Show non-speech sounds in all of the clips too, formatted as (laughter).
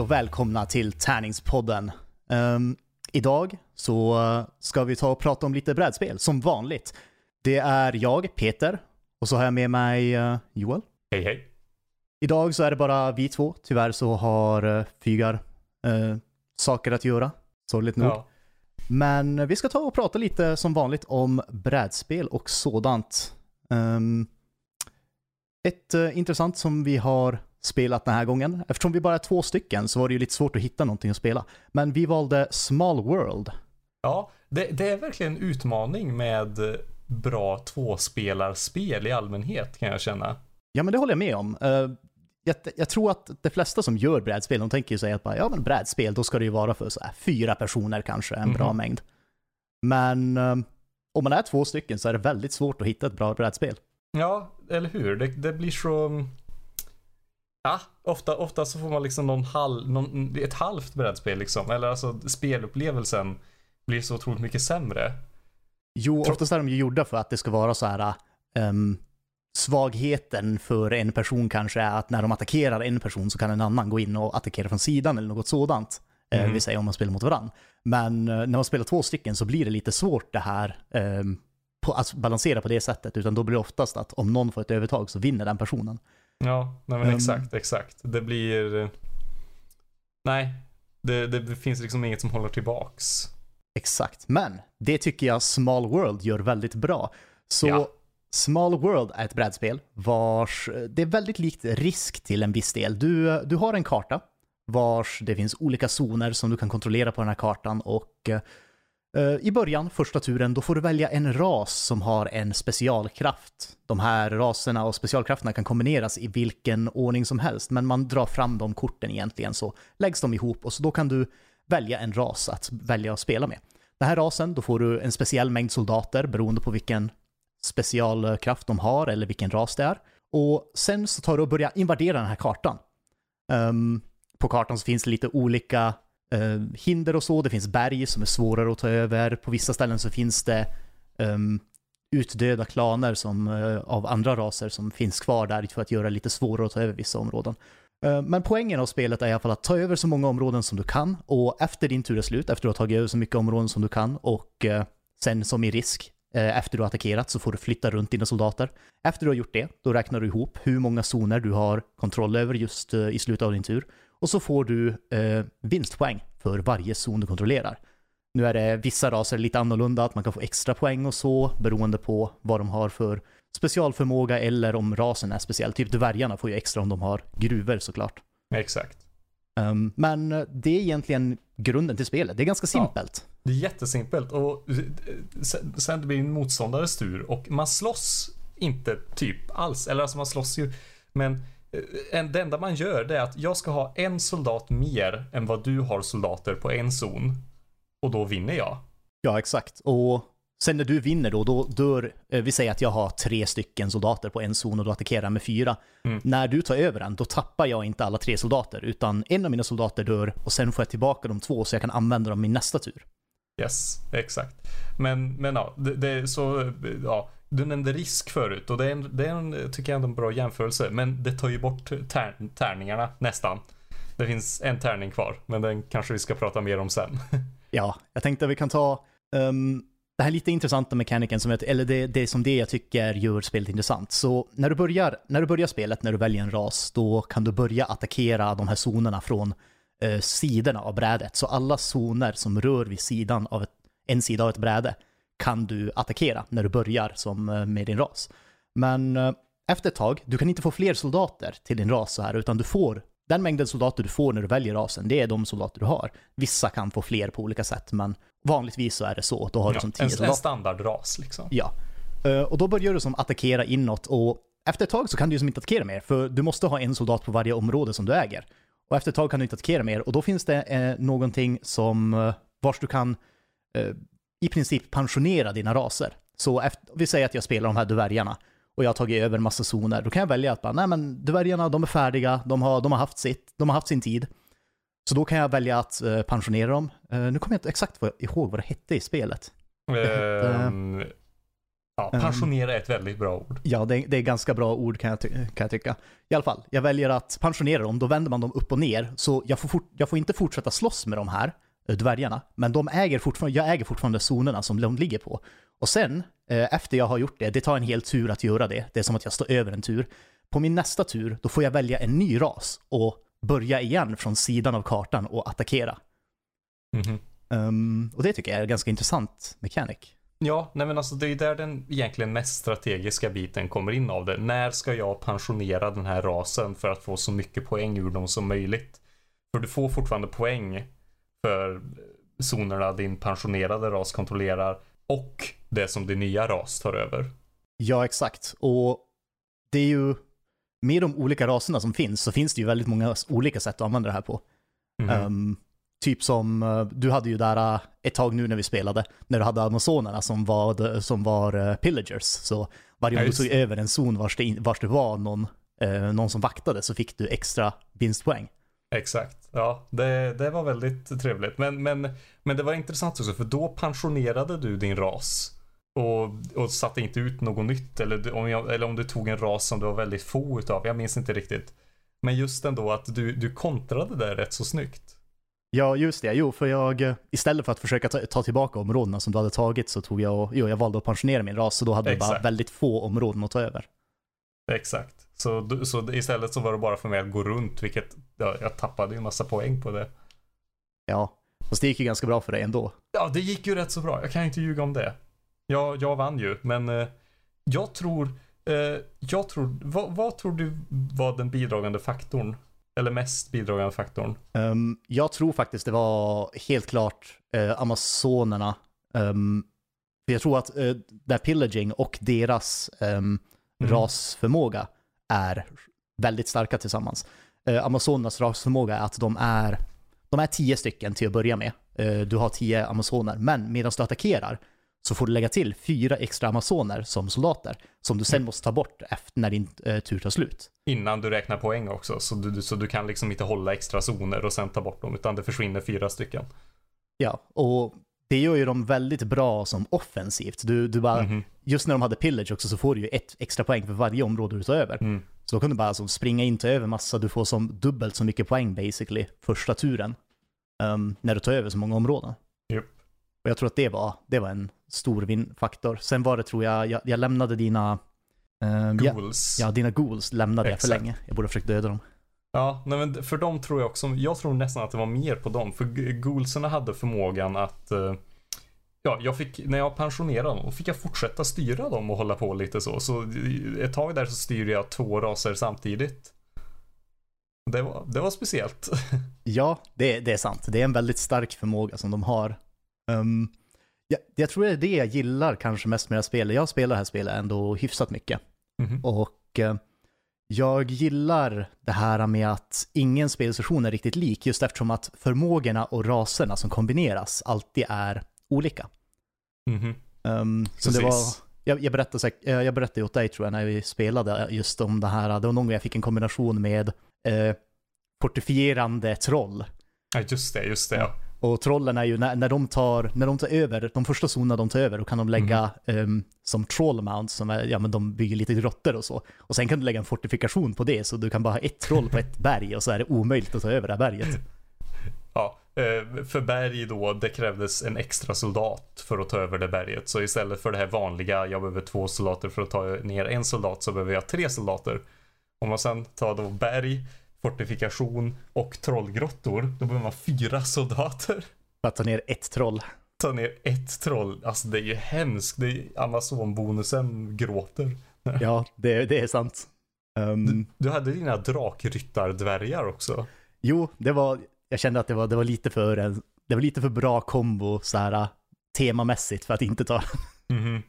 Hej och välkomna till Tärningspodden. Um, idag så ska vi ta och prata om lite brädspel, som vanligt. Det är jag, Peter, och så har jag med mig uh, Joel. Hej hej. Idag så är det bara vi två. Tyvärr så har uh, Fygar uh, saker att göra, sorgligt nog. Ja. Men vi ska ta och prata lite som vanligt om brädspel och sådant. Um, ett uh, intressant som vi har spelat den här gången. Eftersom vi bara är två stycken så var det ju lite svårt att hitta någonting att spela. Men vi valde Small World. Ja, det, det är verkligen en utmaning med bra tvåspelarspel i allmänhet kan jag känna. Ja, men det håller jag med om. Uh, jag, jag, tror att de flesta som gör brädspel, de tänker ju sig att bara, ja men brädspel, då ska det ju vara för så här, fyra personer kanske, en mm -hmm. bra mhm. mängd. Men um, om man är två stycken så är det väldigt svårt att hitta ett bra brädspel. Ja, eller hur? Det, det blir så... Ja, ofta, ofta så får man liksom någon halv, någon, ett halvt brädspel liksom. Eller alltså spelupplevelsen blir så otroligt mycket sämre. Jo, oftast är de ju gjorda för att det ska vara så här um, svagheten för en person kanske är att när de attackerar en person så kan en annan gå in och attackera från sidan eller något sådant. Mm. Eh, vill säga om man spelar mot varandra. Men eh, när man spelar två stycken så blir det lite svårt det här eh, på, att balansera på det sättet. Utan då blir det oftast att om någon får ett övertag så vinner den personen. Ja, nej men um, exakt, exakt. Det blir... Nej, det, det finns liksom inget som håller tillbaks. Exakt, men det tycker jag Small World gör väldigt bra. Så ja. Small World är ett brädspel vars, det är väldigt likt Risk till en viss del. Du, du har en karta vars det finns olika zoner som du kan kontrollera på den här kartan och Eh, i början, första turen, då får du välja en ras som har en specialkraft. De här raserna och specialkrafterna kan kombineras i vilken ordning som helst, men man drar fram de korten egentligen så läggs de ihop och så då kan du välja en ras att välja att spela med. Den här rasen, då får du en speciell mängd soldater beroende på vilken specialkraft de har eller vilken ras det är. Och sen så tar du och börjar invadera den här kartan. Um, på kartan så finns det lite olika eh, hinder och så. Det finns berg som är svårare att ta över. På vissa ställen så finns det um, utdöda klaner som, uh, av andra raser som finns kvar där för att göra det lite svårare att ta över vissa områden. Uh, men poängen av spelet är i alla fall att ta över så många områden som du kan och efter din tur är slut, efter att du har tagit över så mycket områden som du kan och eh, sen som i risk, efter du har attackerat så får du flytta runt dina soldater. Efter du har gjort det, då räknar du ihop hur många zoner du har kontroll över just i slutet av din tur. Och så får du eh, vinstpoäng för varje zon du kontrollerar. Nu är det vissa raser lite annorlunda, att man kan få extra poäng och så, beroende på vad de har för specialförmåga eller om rasen är speciell. Typ dvärgarna får ju extra om de har gruvor såklart. Exakt. Um, men det är egentligen grunden till spelet. Det är ganska simpelt. Ja, det är jättesimpelt och sen det blir en motståndares tur och man slåss inte typ alls. Eller alltså man slåss ju, men eh, det enda man gör det är att jag ska ha en soldat mer än vad du har soldater på en zon. Och då vinner jag. Ja, exakt. Och Sen när du vinner då, då dör, eh, vi säger att jag har tre stycken soldater på en zon och du attackerar med fyra. Mm. När du tar över den, då tappar jag inte alla tre soldater, utan en av mina soldater dör och sen får jag tillbaka de två så jag kan använda dem i nästa tur. Yes, exakt. Men, men ja, det, det så, ja, du nämnde risk förut och det är en, det är en tycker jag, ändå en bra jämförelse. Men det tar ju bort tär, tärningarna nästan. Det finns en tärning kvar, men den kanske vi ska prata mer om sen. (laughs) ja, jag tänkte att vi kan ta um, det här lite intressanta mekaniken, som jag, eller det, det som det jag tycker gör spelet intressant. Så när du, börjar, när du börjar spelet, när du väljer en ras, då kan du börja attackera de här zonerna från eh, sidorna av brädet. Så alla zoner som rör vid sidan av ett, en sida av ett bräde kan du attackera när du börjar som, eh, med din ras. Men eh, efter ett tag, du kan inte få fler soldater till din ras så här, utan du får den mängden soldater du får när du väljer rasen, det är de soldater du har. Vissa kan få fler på olika sätt, men vanligtvis så är det så. Då har ja, du som tio en, soldater. En standardras liksom. Ja. Eh, och då börjar du som attackera inåt och efter ett tag så kan du ju som inte attackera mer, för du måste ha en soldat på varje område som du äger. Och efter ett tag kan du inte attackera mer och då finns det eh, någonting som, eh, vars du kan eh, i princip pensionera dina raser. Så efter, vi säger att jag spelar de här dvärgarna och jag har tagit över en massa zoner, då kan jag välja att bara, nej men dvärgarna, de är färdiga, de har, de har, haft, sitt, de har haft sin tid. Så då kan jag välja att uh, pensionera dem. Uh, nu kommer jag inte exakt ihåg vad det hette i spelet. Um, Ja, pensionera är ett väldigt bra ord. Ja, det är, det är ganska bra ord kan jag, kan jag tycka. I alla fall, jag väljer att pensionera dem, då vänder man dem upp och ner. Så jag får, fort, jag får inte fortsätta slåss med de här eh, dvärgarna, men de äger fortfarande, jag äger fortfarande zonerna som de ligger på. Och sen, eh, efter jag har gjort det, det tar en hel tur att göra det. Det är som att jag står över en tur. På min nästa tur, då får jag välja en ny ras och börja igen från sidan av kartan och attackera. Mhm. Ehm, och det tycker jag är en ganska intressant mechanic. Ja, nej men alltså det är där den egentligen mest strategiska biten kommer in av det. När ska jag pensionera den här rasen för att få så mycket poäng ur dem som möjligt? För du får fortfarande poäng för zonerna din pensionerade ras kontrollerar och det som din nya ras tar över. Ja, exakt. Och det är ju, med de olika raserna som finns så finns det ju väldigt många olika sätt att använda det här på. Mhm. Ehm, typ som, eh, du hade ju där eh, ett tag nu när vi spelade, när du hade amazonerna som var, som var eh, pillagers. Så varje Ja, gång du tog över en zon vars det, in- vars det var någon, eh, någon som vaktade så fick du extra vinstpoäng. Exakt. Ja, det, det var väldigt trevligt. Men, men, men det var intressant också för då pensionerade du din ras. Och, och satte inte ut något nytt. Eller, om jag, eller om du tog en ras som det var väldigt få utav. Jag minns inte riktigt. Men just ändå att du, du kontrade det rätt så snyggt. Ja, just det. Jo, för jag, eh, istället för att försöka ta, ta tillbaka områdena som du hade tagit så tog jag och, jo, jag valde att pensionera min ras, så då hade jag bara Exakt. väldigt få områden att ta över. Exakt. Så, så istället så var det bara för mig att gå runt. Vilket ja, jag tappade en massa poäng på det. Ja, fast det gick ju ganska bra för dig ändå. Ja, det gick ju rätt så bra. Jag kan inte ljuga om det. Jag, jag vann ju, men eh, jag tror, eh, jag tror, vad, vad tror du var den bidragande faktorn? Eller mest bidragande faktorn? Ehm, jag tror faktiskt det var helt klart uh, Amazonerna. Ehm, för jag tror att uh, där Pillaging och deras ehm, Mm. rasförmåga är väldigt starka tillsammans. Uh, Amazonernas rasförmåga är att de är, de är tio stycken till att börja med. Eh, du har tio Amazoner, men medan du attackerar så får du lägga till fyra extra Amazoner som soldater, som du sen Mm. måste ta bort efter när din uh, tur tar slut. Innan du räknar poäng också, så du, så du kan liksom inte hålla extra zoner och sen ta bort dem, utan det försvinner fyra stycken. Ja, och det gör ju dem väldigt bra som offensivt. Du, du bara, Mhm. Just när de hade pillage också så får du ju ett extra poäng för varje område du tar över. Mm. Så då kan du bara som springa in, ta över massa, du får som dubbelt så mycket poäng basically första turen. ehm, när du tar över så många områden. Japp. Och jag tror att det var, det var en stor vinfaktor. Sen var det tror jag, jag, jag lämnade dina... ehm, ja, ja, dina ghouls lämnade jag för Exakt. länge. Jag borde ha försökt döda dem. Ja, nej men för dem tror jag också, jag tror nästan att det var mer på dem. För g- ghoulserna hade förmågan att, eh, ja, jag fick, när jag pensionerade dem, fick jag fortsätta styra dem och hålla på lite så. Så ett tag där så styrde jag två raser samtidigt. Det var, det var speciellt. (laughs) Ja, det, det är sant. Det är en väldigt stark förmåga som de har. Um, jag, jag tror det är det jag gillar kanske mest med det här spelet. Jag spelar det här spelet ändå hyfsat mycket. Mhm. Och eh, jag gillar det här med att ingen spelsession är riktigt lik, just eftersom att förmågorna och raserna som kombineras alltid är olika. Mhm. Um, så det var, jag, jag, berättade, eh, jag berättade åt dig tror jag när vi spelade just om det här, det var någon gång jag fick en kombination med eh, fortifierande troll. Ja, just det, just det. Ja. Och trollen är ju, när, när, de tar, när de tar över, de första zonerna de tar över, då kan de lägga ehm, som troll mount, som är, ja men de bygger lite grottor och så. Och sen kan du lägga en fortifikation på det, så du kan bara ha ett troll på ett berg och så är det omöjligt att ta över det här berget. (laughs) Ja, eh, för berg då, det krävdes en extra soldat för att ta över det berget. Så istället för det här vanliga, jag behöver två soldater för att ta ner en soldat, så behöver jag tre soldater. Om man sen tar då berg, fortifikation och trollgrottor, då behöver man fyra soldater. För att ta ner ett troll. Ta ner ett troll, alltså det är ju hemskt. Det är Amazon-bonusen gråter. Ja, det, det är sant. Ehm, Du hade dina drakryttardvärgar också. jo, det var, jag kände att det var, det var lite för en, det var lite för bra kombo så här temamässigt för att inte ta. Mhm.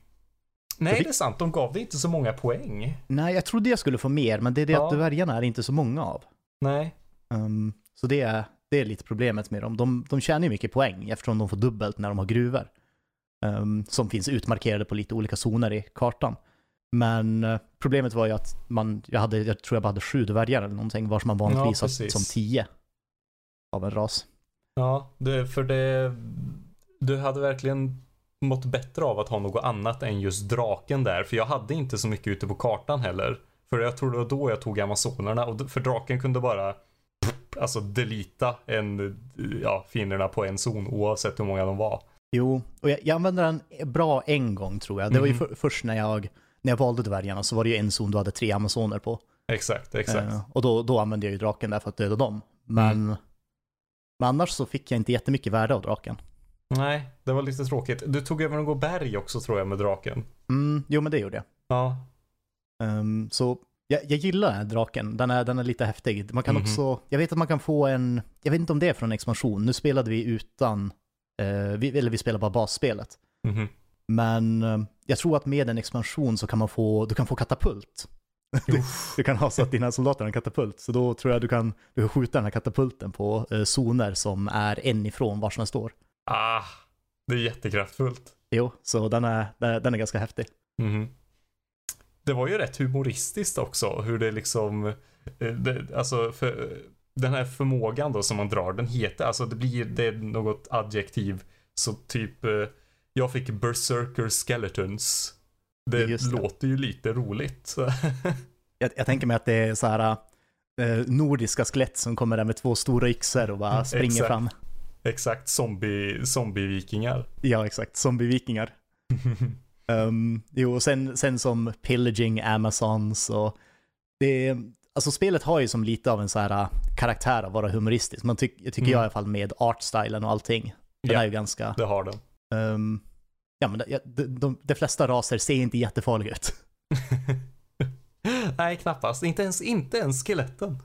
Nej, fick- det är sant. De gav dig inte så många poäng. Nej, jag trodde jag skulle få mer, men det är det Ja. att dvärgarna är inte så många av. Nej. Ehm, så det är, det är lite problemet med dem. De, de tjänar ju mycket poäng eftersom de får dubbelt när de har gruvor. Ehm, som finns utmarkerade på lite olika zoner i kartan. Men eh, problemet var ju att man, jag, hade, jag tror jag bara hade sju dvärgar eller någonting, vars man vanligtvis har precis. som tio av en ras. Ja, det, för det... Du hade verkligen mått bättre av att ha något annat än just draken där. För jag hade inte så mycket ute på kartan heller. För jag tror det var då jag tog amazonerna och för draken kunde bara alltså delita en, ja, fienderna på en zon oavsett hur många de var. Jo, och jag, jag använde den bra en gång tror jag. Det var ju Mhm. för, först när jag, när jag valde dvärgarna så var det ju en zon du hade tre amazoner på. Exakt, exakt. Eh, och då, då använde jag ju draken där för att döda dem. Men, Mm. men annars så fick jag inte jättemycket värde av draken. Nej, det var lite tråkigt. Du tog över något berg också tror jag med draken. Mm, jo men det gjorde jag. Ja, Ehm, så jag, jag gillar den här draken, den är, den är lite häftig. Man kan Mhm. också, jag vet att man kan få en, jag vet inte om det är från expansion, nu spelade vi utan, eh, vi, eller vi spelade bara basspelet. mhm. Men eh, jag tror att med en expansion så kan man få, du kan få katapult. (laughs) Du, du kan ha så att dina soldater har en katapult, så då tror jag du kan, du kan skjuta den här katapulten på eh, zoner som är en ifrån var den står. Ah, det är jättekraftfullt. Jo, så den är, den är ganska häftig. Mhm. Det var ju rätt humoristiskt också hur det liksom, eh, det, alltså för, den här förmågan då som man drar, den heter, alltså det blir, det är något adjektiv, så typ, eh, jag fick berserker skeletons. Det, det. låter ju lite roligt. (laughs) Jag, jag tänker mig att det är så här eh, nordiska skelett som kommer där med två stora yxor och bara springer Exakt. fram. Exakt, zombie, zombie-vikingar. Ja, exakt. Zombie-vikingar. (laughs) Um, jo, och sen, sen som pillaging Amazons och det, alltså spelet har ju som lite av en så här uh, karaktär att vara humoristisk. Man tyck, jag tycker Mm. jag i alla fall med artstylen och allting. Den Ja. är ju ganska, Det har den. um, ja men de, de, de, de flesta raser ser inte jättefarliga ut. (laughs) Nej, knappast. Inte ens, inte ens skeletten.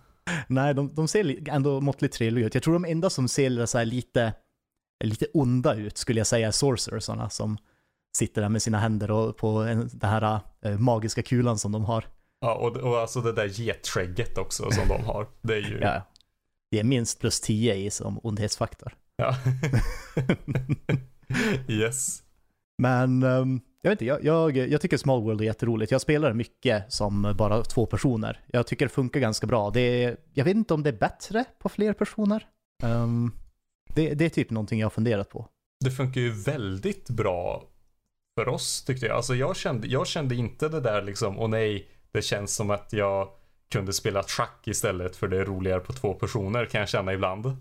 Nej, de, de ser ändå måttligt trevliga ut. Jag tror de enda som ser så lite, lite onda ut skulle jag säga är sorcerersarna som sitter där med sina händer och på en, den här eh, magiska kulan som de har. Ja, och, och alltså det där getskägget också som de har. Det är ju... (laughs) Ja. Det är minst plus 10 i som ondhetsfaktor. Ja. (laughs) yes. Men ehm, jag vet inte, jag, jag, jag tycker Small World är jätteroligt. Jag spelar mycket som bara två personer. Jag tycker det funkar ganska bra. Det är, jag vet inte om det är bättre på fler personer. Ehm, det, det är typ någonting jag har funderat på. Det funkar ju väldigt bra för oss tyckte jag. Alltså jag kände, jag kände inte det där liksom, åh nej, det känns som att jag kunde spela schack istället för det är roligare på två personer kan jag känna ibland.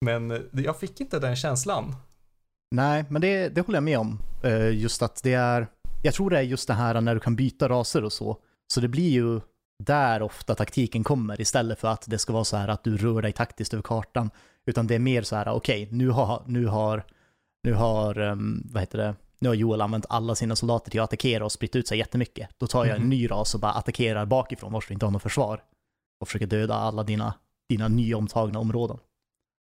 Men eh, jag fick inte den känslan. Nej, men det, det håller jag med om. Eh, just att det är, jag tror det är just det här när du kan byta raser och så. Så det blir ju där ofta taktiken kommer istället för att det ska vara så här att du rör dig taktiskt över kartan. Utan det är mer så här, okej, nu har, nu har, nu har, ehm, vad heter det, nu har Joel använt alla sina soldater till att attackera och spritt ut sig jättemycket. Då tar jag en Mhm. ny ras och bara attackerar bakifrån vars vi inte har något försvar. Och försöker döda alla dina, dina nyomtagna områden.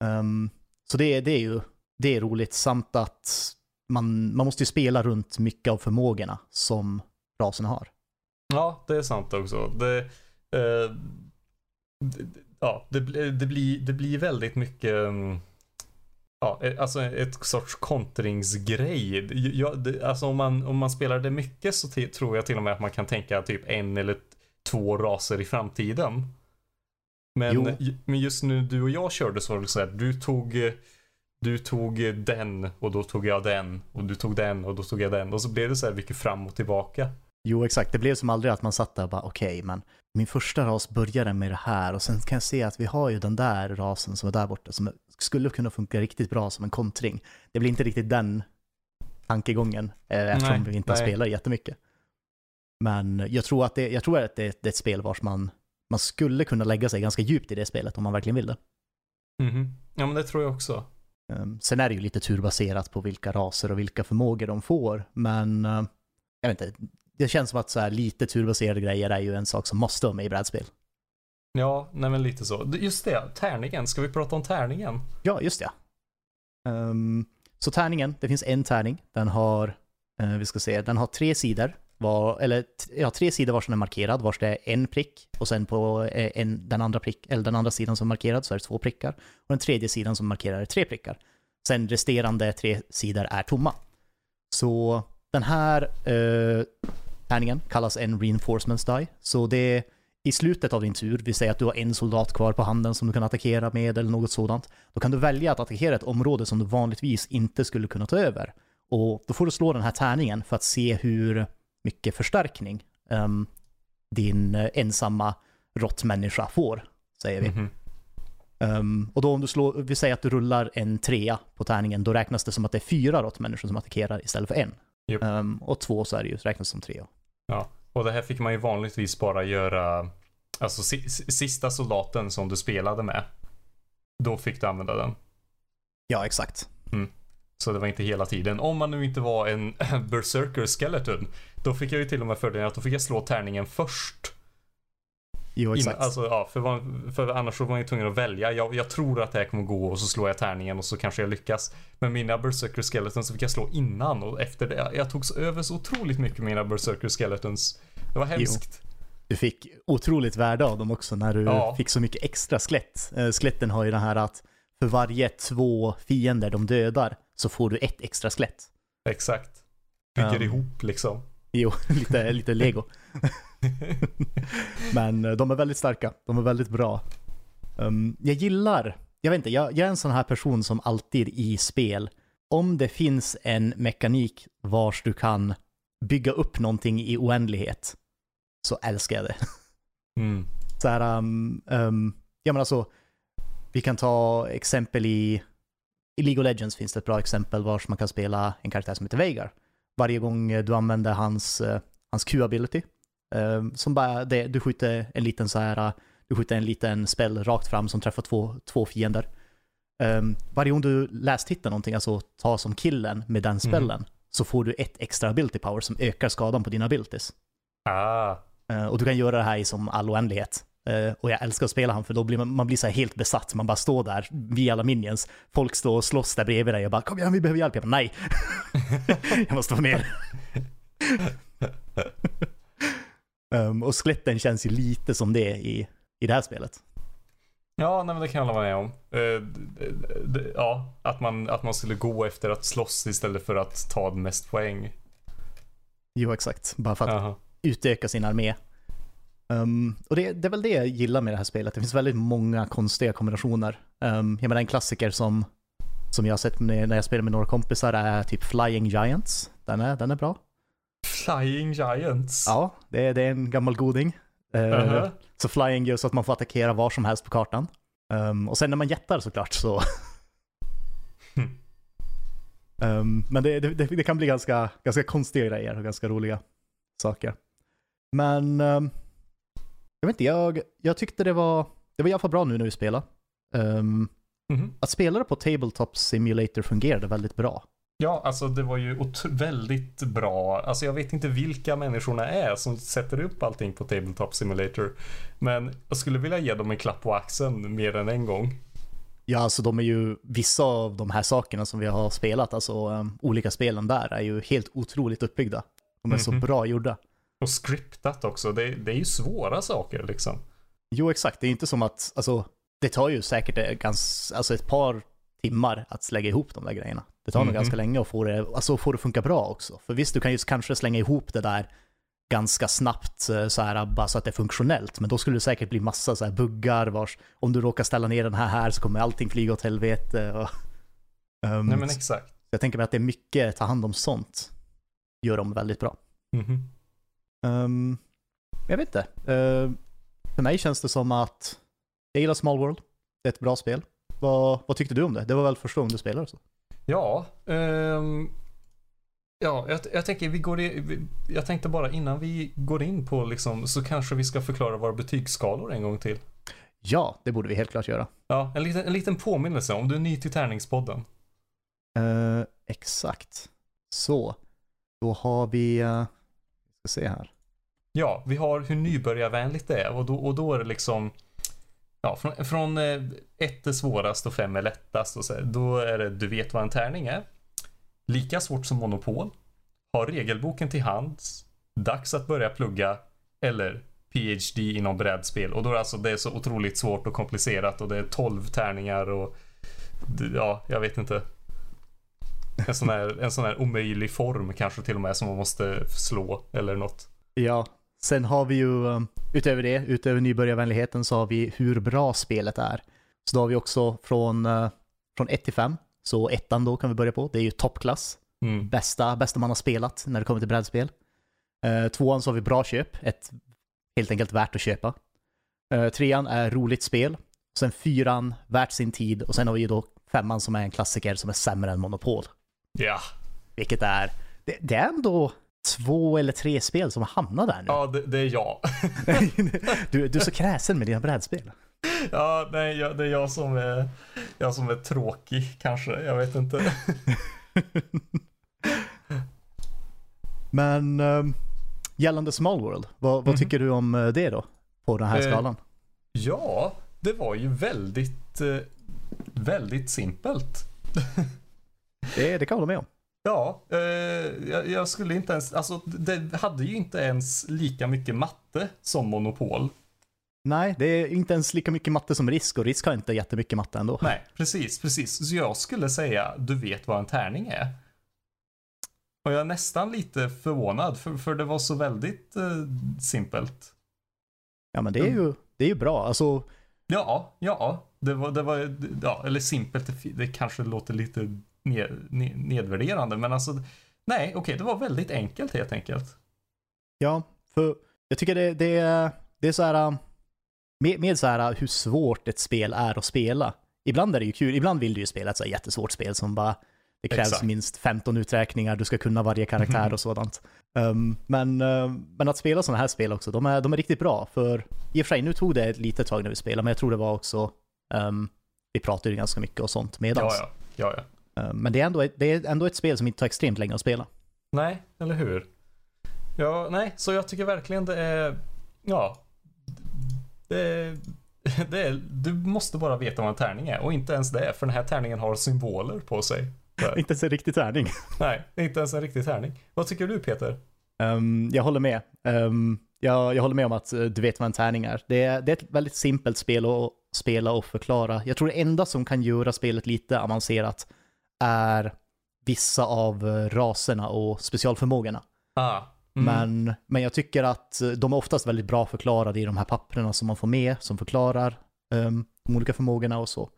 Ehm, så det, det är ju det är roligt samt att man, man måste ju spela runt mycket av förmågorna som raserna har. Ja, det är sant också. Det, eh, det, ja, det, blir- det, blir, det blir väldigt mycket mm, Ja, eh, alltså ett sorts kontringsgrej. Alltså om man, om man spelar det mycket så tror jag till och med att man kan tänka typ en eller två raser i framtiden. Men, Jo. men just nu du och jag körde så var det så här, du tog eh, du tog eh, den och då tog jag den och du tog den och då tog jag den och så blev det så här mycket fram och tillbaka. Jo, exakt. Det blev som aldrig att man satt där och bara okej, men min första ras började med det här och sen kan jag se att vi har ju den där rasen som är där borta som skulle kunna funka riktigt bra som en kontring. Det blir inte riktigt den tankegången eh, eftersom Nej, vi inte nej. spelar jättemycket. Men jag tror att det, jag tror att det, det är ett spel vars man, man skulle kunna lägga sig ganska djupt i det spelet om man verkligen vill det. Mhm. Ja men det tror jag också. Um, sen är det ju lite turbaserat på vilka raser och vilka förmågor de får, men uh, jag vet inte. Det känns som att så här, lite turbaserade grejer är ju en sak som måste vara med i brädspel. Ja, nej men lite så. Just det, tärningen. Ska vi prata om tärningen? Ja, just det. Um, så tärningen, det finns en tärning. Den har, eh, vi ska se, den har tre sidor. Var, eller ja, tre sidor vars den är markerad, vars det är en prick. Och sen på eh, en, den, andra prick, eller den andra sidan som är markerad så är det två prickar. Och den tredje sidan som markerar är tre prickar. Sen resterande tre sidor är tomma. Så den här eh, tärningen kallas en reinforcements die. Så det är i slutet av din tur, vi säger att du har en soldat kvar på handen som du kan attackera med eller något sådant. Då kan du välja att attackera ett område som du vanligtvis inte skulle kunna ta över. Och då får du slå den här tärningen för att se hur mycket förstärkning um, din uh, ensamma råttmänniska får, säger vi. Mhm. Um, och då om du slår, vi säger att du rullar en trea på tärningen, då räknas det som att det är fyra råttmänniskor som attackerar istället för en. Japp. Um, och två så är det ju, räknas som tre. Och det här fick man ju vanligtvis bara göra, alltså si- si- sista soldaten som du spelade med. Då fick du använda den. Ja, exakt. Så det var inte hela tiden. Om man nu inte var en (laughs) berserker skeleton. Då fick jag ju till och med fördelen att då fick jag slå tärningen först. Jo, exakt. alltså, ja, för, man, för annars så var man ju tvungen att välja. Jag, jag tror att det här kommer gå och så slår jag tärningen och så kanske jag lyckas. Men mina berserker skeletons så fick jag slå innan och efter det. Jag tog så över så otroligt mycket mina berserker skeletons. Det var hemskt. Du fick otroligt värde av dem också när du Ja. fick så mycket extra skelett. Eh, skeletten har ju det här att för varje två fiender de dödar så får du ett extra skelett. Exakt. Bygger Um. ihop liksom. Jo, (laughs) lite, lite lego. (laughs) Men eh, de är väldigt starka. De är väldigt bra. Um, jag gillar, jag vet inte, jag, jag är en sån här person som alltid i spel, om det finns en mekanik vars du kan bygga upp någonting i oändlighet, så älskar jag det. Mm. Så här, um, um, ja men alltså, vi kan ta exempel i, i League of Legends finns det ett bra exempel vars man kan spela en karaktär som heter Veigar. Varje gång du använder hans, eh, hans Q-ability, eh, som bara, det, du skjuter en liten så här, du skjuter en liten spell rakt fram som träffar två, två fiender. Um, varje gång du läst hittar någonting, alltså ta som killen med den spellen, så får du ett extra ability power som ökar skadan på dina abilities. Ah. Eh, och du kan göra det här i som all oändlighet. Eh, och jag älskar att spela han för då blir man, man blir så helt besatt. Man bara står där, vi alla minions. Folk står och slåss där bredvid dig och bara kom igen vi behöver hjälp. Jag bara, nej. (laughs) jag måste vara med. um, (laughs) och skeletten känns ju lite som det i, i det här spelet. Ja, nej, men det kan jag hålla med om. Eh, d- d- ja, att man, att man skulle gå efter att slåss istället för att ta mest poäng. Jo exakt, bara för att Jaha. utöka sin armé. Um, och det, det är väl det jag gillar med det här spelet. Det finns väldigt många konstiga kombinationer. Um, jag menar en klassiker som, som jag har sett när jag spelar med några kompisar är typ Flying Giants. Den är, den är bra. Flying Giants. Ja, det, är- det är en gammal goding. Uh, Aha. Så Flying gör så att man får attackera var som helst på kartan. Um, och sen när man jättar såklart så... Um, men det, det, det kan bli ganska, ganska konstiga grejer och ganska roliga saker. Men um, jag vet inte, jag, jag tyckte det var, det var i alla fall bra nu när vi spelade. Um, Mhm. att spela det på Tabletop Simulator fungerade väldigt bra. Ja, alltså det var ju väldigt bra. Alltså jag vet inte vilka människorna är som sätter upp allting på Tabletop Simulator. Men jag skulle vilja ge dem en klapp på axeln mer än en gång. Ja, alltså de är ju, vissa av de här sakerna som vi har spelat, alltså um, olika spelen där, är ju helt otroligt uppbyggda. De är så Mhm. bra gjorda. Och scriptat också. Det, det är ju svåra saker liksom. Jo, exakt. Det är inte som att, alltså, det tar ju säkert ett, gans, alltså ett par timmar att lägga ihop de där grejerna. Det tar nog Mhm. ganska länge att få det, alltså få det funka bra också. För visst, du kan ju kanske slänga ihop det där ganska snabbt eh, så här, bara så att det är funktionellt. Men då skulle det säkert bli massa så här buggar vars, om du råkar ställa ner den här här så kommer allting flyga åt helvete. Och, (laughs) Ehm, Nej men exakt. jag tänker mig att det är mycket ta hand om sånt. Gör de väldigt bra. Mhm. Ehm, jag vet inte. Ehm, för mig känns det som att jag gillar Small World. Det är ett bra spel. Vad, vad tyckte du om det? Det var väl första gången du spelade så? Ja, ehm, ja jag, jag tänker vi går i, jag tänkte bara innan vi går in på liksom så kanske vi ska förklara våra betygsskalor en gång till. Ja, det borde vi helt klart göra. Ja, en liten, en liten påminnelse om du är ny till tärningspodden. Eh, exakt. Så, då har vi, uh, se här. Ja, vi har hur nybörjarvänligt det är och då, och då är det liksom Ja, från, från eh, ett är svårast och fem är lättast och så, då är det du vet vad en tärning är. Lika svårt som Monopol. Har regelboken till hands. Dags att börja plugga. Eller PhD inom brädspel. Och då är det alltså det är så otroligt svårt och komplicerat och det är 12 tärningar och ja, jag vet inte. En sån här, en sån här omöjlig form kanske till och med som man måste slå eller något. Ja, sen har vi ju um, utöver det, utöver nybörjarvänligheten så har vi hur bra spelet är. Så då har vi också från, uh, från 1 till 5. Så ettan då kan vi börja på, det är ju toppklass. Mm. bästa, bästa man har spelat när det kommer till brädspel. Uh, tvåan så har vi Bra köp, ett helt enkelt värt att köpa. Uh, trean är Roligt spel. Sen fyran, Värt sin tid. Och sen har vi ju då femman som är en klassiker som är sämre än Monopol. Ja. Vilket är, det, det är ändå två eller tre spel som hamnar där nu. Ja, det, det är jag. (laughs) du, du är så kräsen med dina brädspel. Ja, nej, jag, det är jag som är, jag som är tråkig kanske. Jag vet inte. (laughs) Men um, gällande Small World, vad, vad Mhm. tycker du om eh, det då? På den här Eh, skalan? Ja, det var ju väldigt, eh, väldigt simpelt. (laughs) Det, det kan jag hålla med om. Ja, eh, jag, jag skulle inte ens, alltså det hade ju inte ens lika mycket matte som Monopol. Nej, det är inte ens lika mycket matte som risk och risk har inte jättemycket matte ändå. Nej, precis, precis. Så jag skulle säga, du vet vad en tärning är. Och jag är nästan lite förvånad, för, för det var så väldigt eh, simpelt. Ja men det är ju, det är ju bra. Alltså, Ja, ja, det var, det var, ja, eller simpelt, det, kanske låter lite nedvärderande, men alltså, nej, okej, det var väldigt enkelt helt enkelt. ja, för jag tycker det, det, är- det är så här, um, med, med så här hur svårt ett spel är att spela. Ibland är det ju kul, ibland vill du ju spela ett så här jättesvårt spel som bara, det krävs Exakt. minst 15 uträkningar, du ska kunna varje karaktär (laughs) och sådant. Um, men, um, men att spela sådana här spel också, de är, de är riktigt bra. För i och för sig, nu tog det ett litet tag när vi spelade, men jag tror det var också, um, vi pratade ju ganska mycket och sånt medans. Ja, ja, ja, ja. Um, men det är, ändå ett, det är ändå ett spel som inte tar extremt länge att spela. Nej, eller hur? Ja, nej, så jag tycker verkligen det är, ja, det (laughs) det är, du måste bara veta vad en tärning är och inte ens det, för den här tärningen har symboler på sig. (laughs) Inte ens en riktig tärning. (laughs) Nej, inte ens en riktig tärning. Vad tycker du Peter? Um, jag håller med. Um, jag, jag håller med om att uh, du vet vad en tärning är. Det, är. det är ett väldigt simpelt spel att spela och förklara. Jag tror det enda som kan göra spelet lite avancerat är vissa av raserna och specialförmågorna. Ah, mm, Men, men jag tycker att de är oftast väldigt bra förklarade i de här papperna som man får med, som förklarar um, de olika förmågorna och så.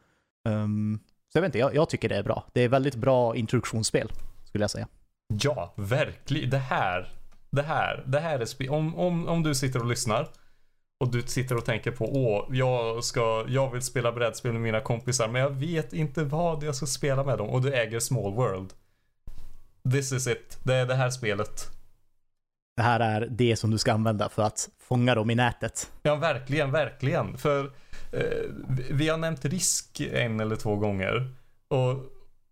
Um, så jag vet inte, jag, jag tycker det är bra. Det är väldigt bra introduktionsspel, skulle jag säga. Ja, verkligen. Det här, det här, det här är spe- om, om, om du sitter och lyssnar och du sitter och tänker på åh, jag, ska, jag vill spela brädspel med mina kompisar men jag vet inte vad jag ska spela med dem och du äger Small World. This is it. Det är det här spelet. Det här är det som du ska använda för att fånga dem i nätet. Ja, verkligen, verkligen. För eh, vi- har nämnt risk en eller två gånger. Och,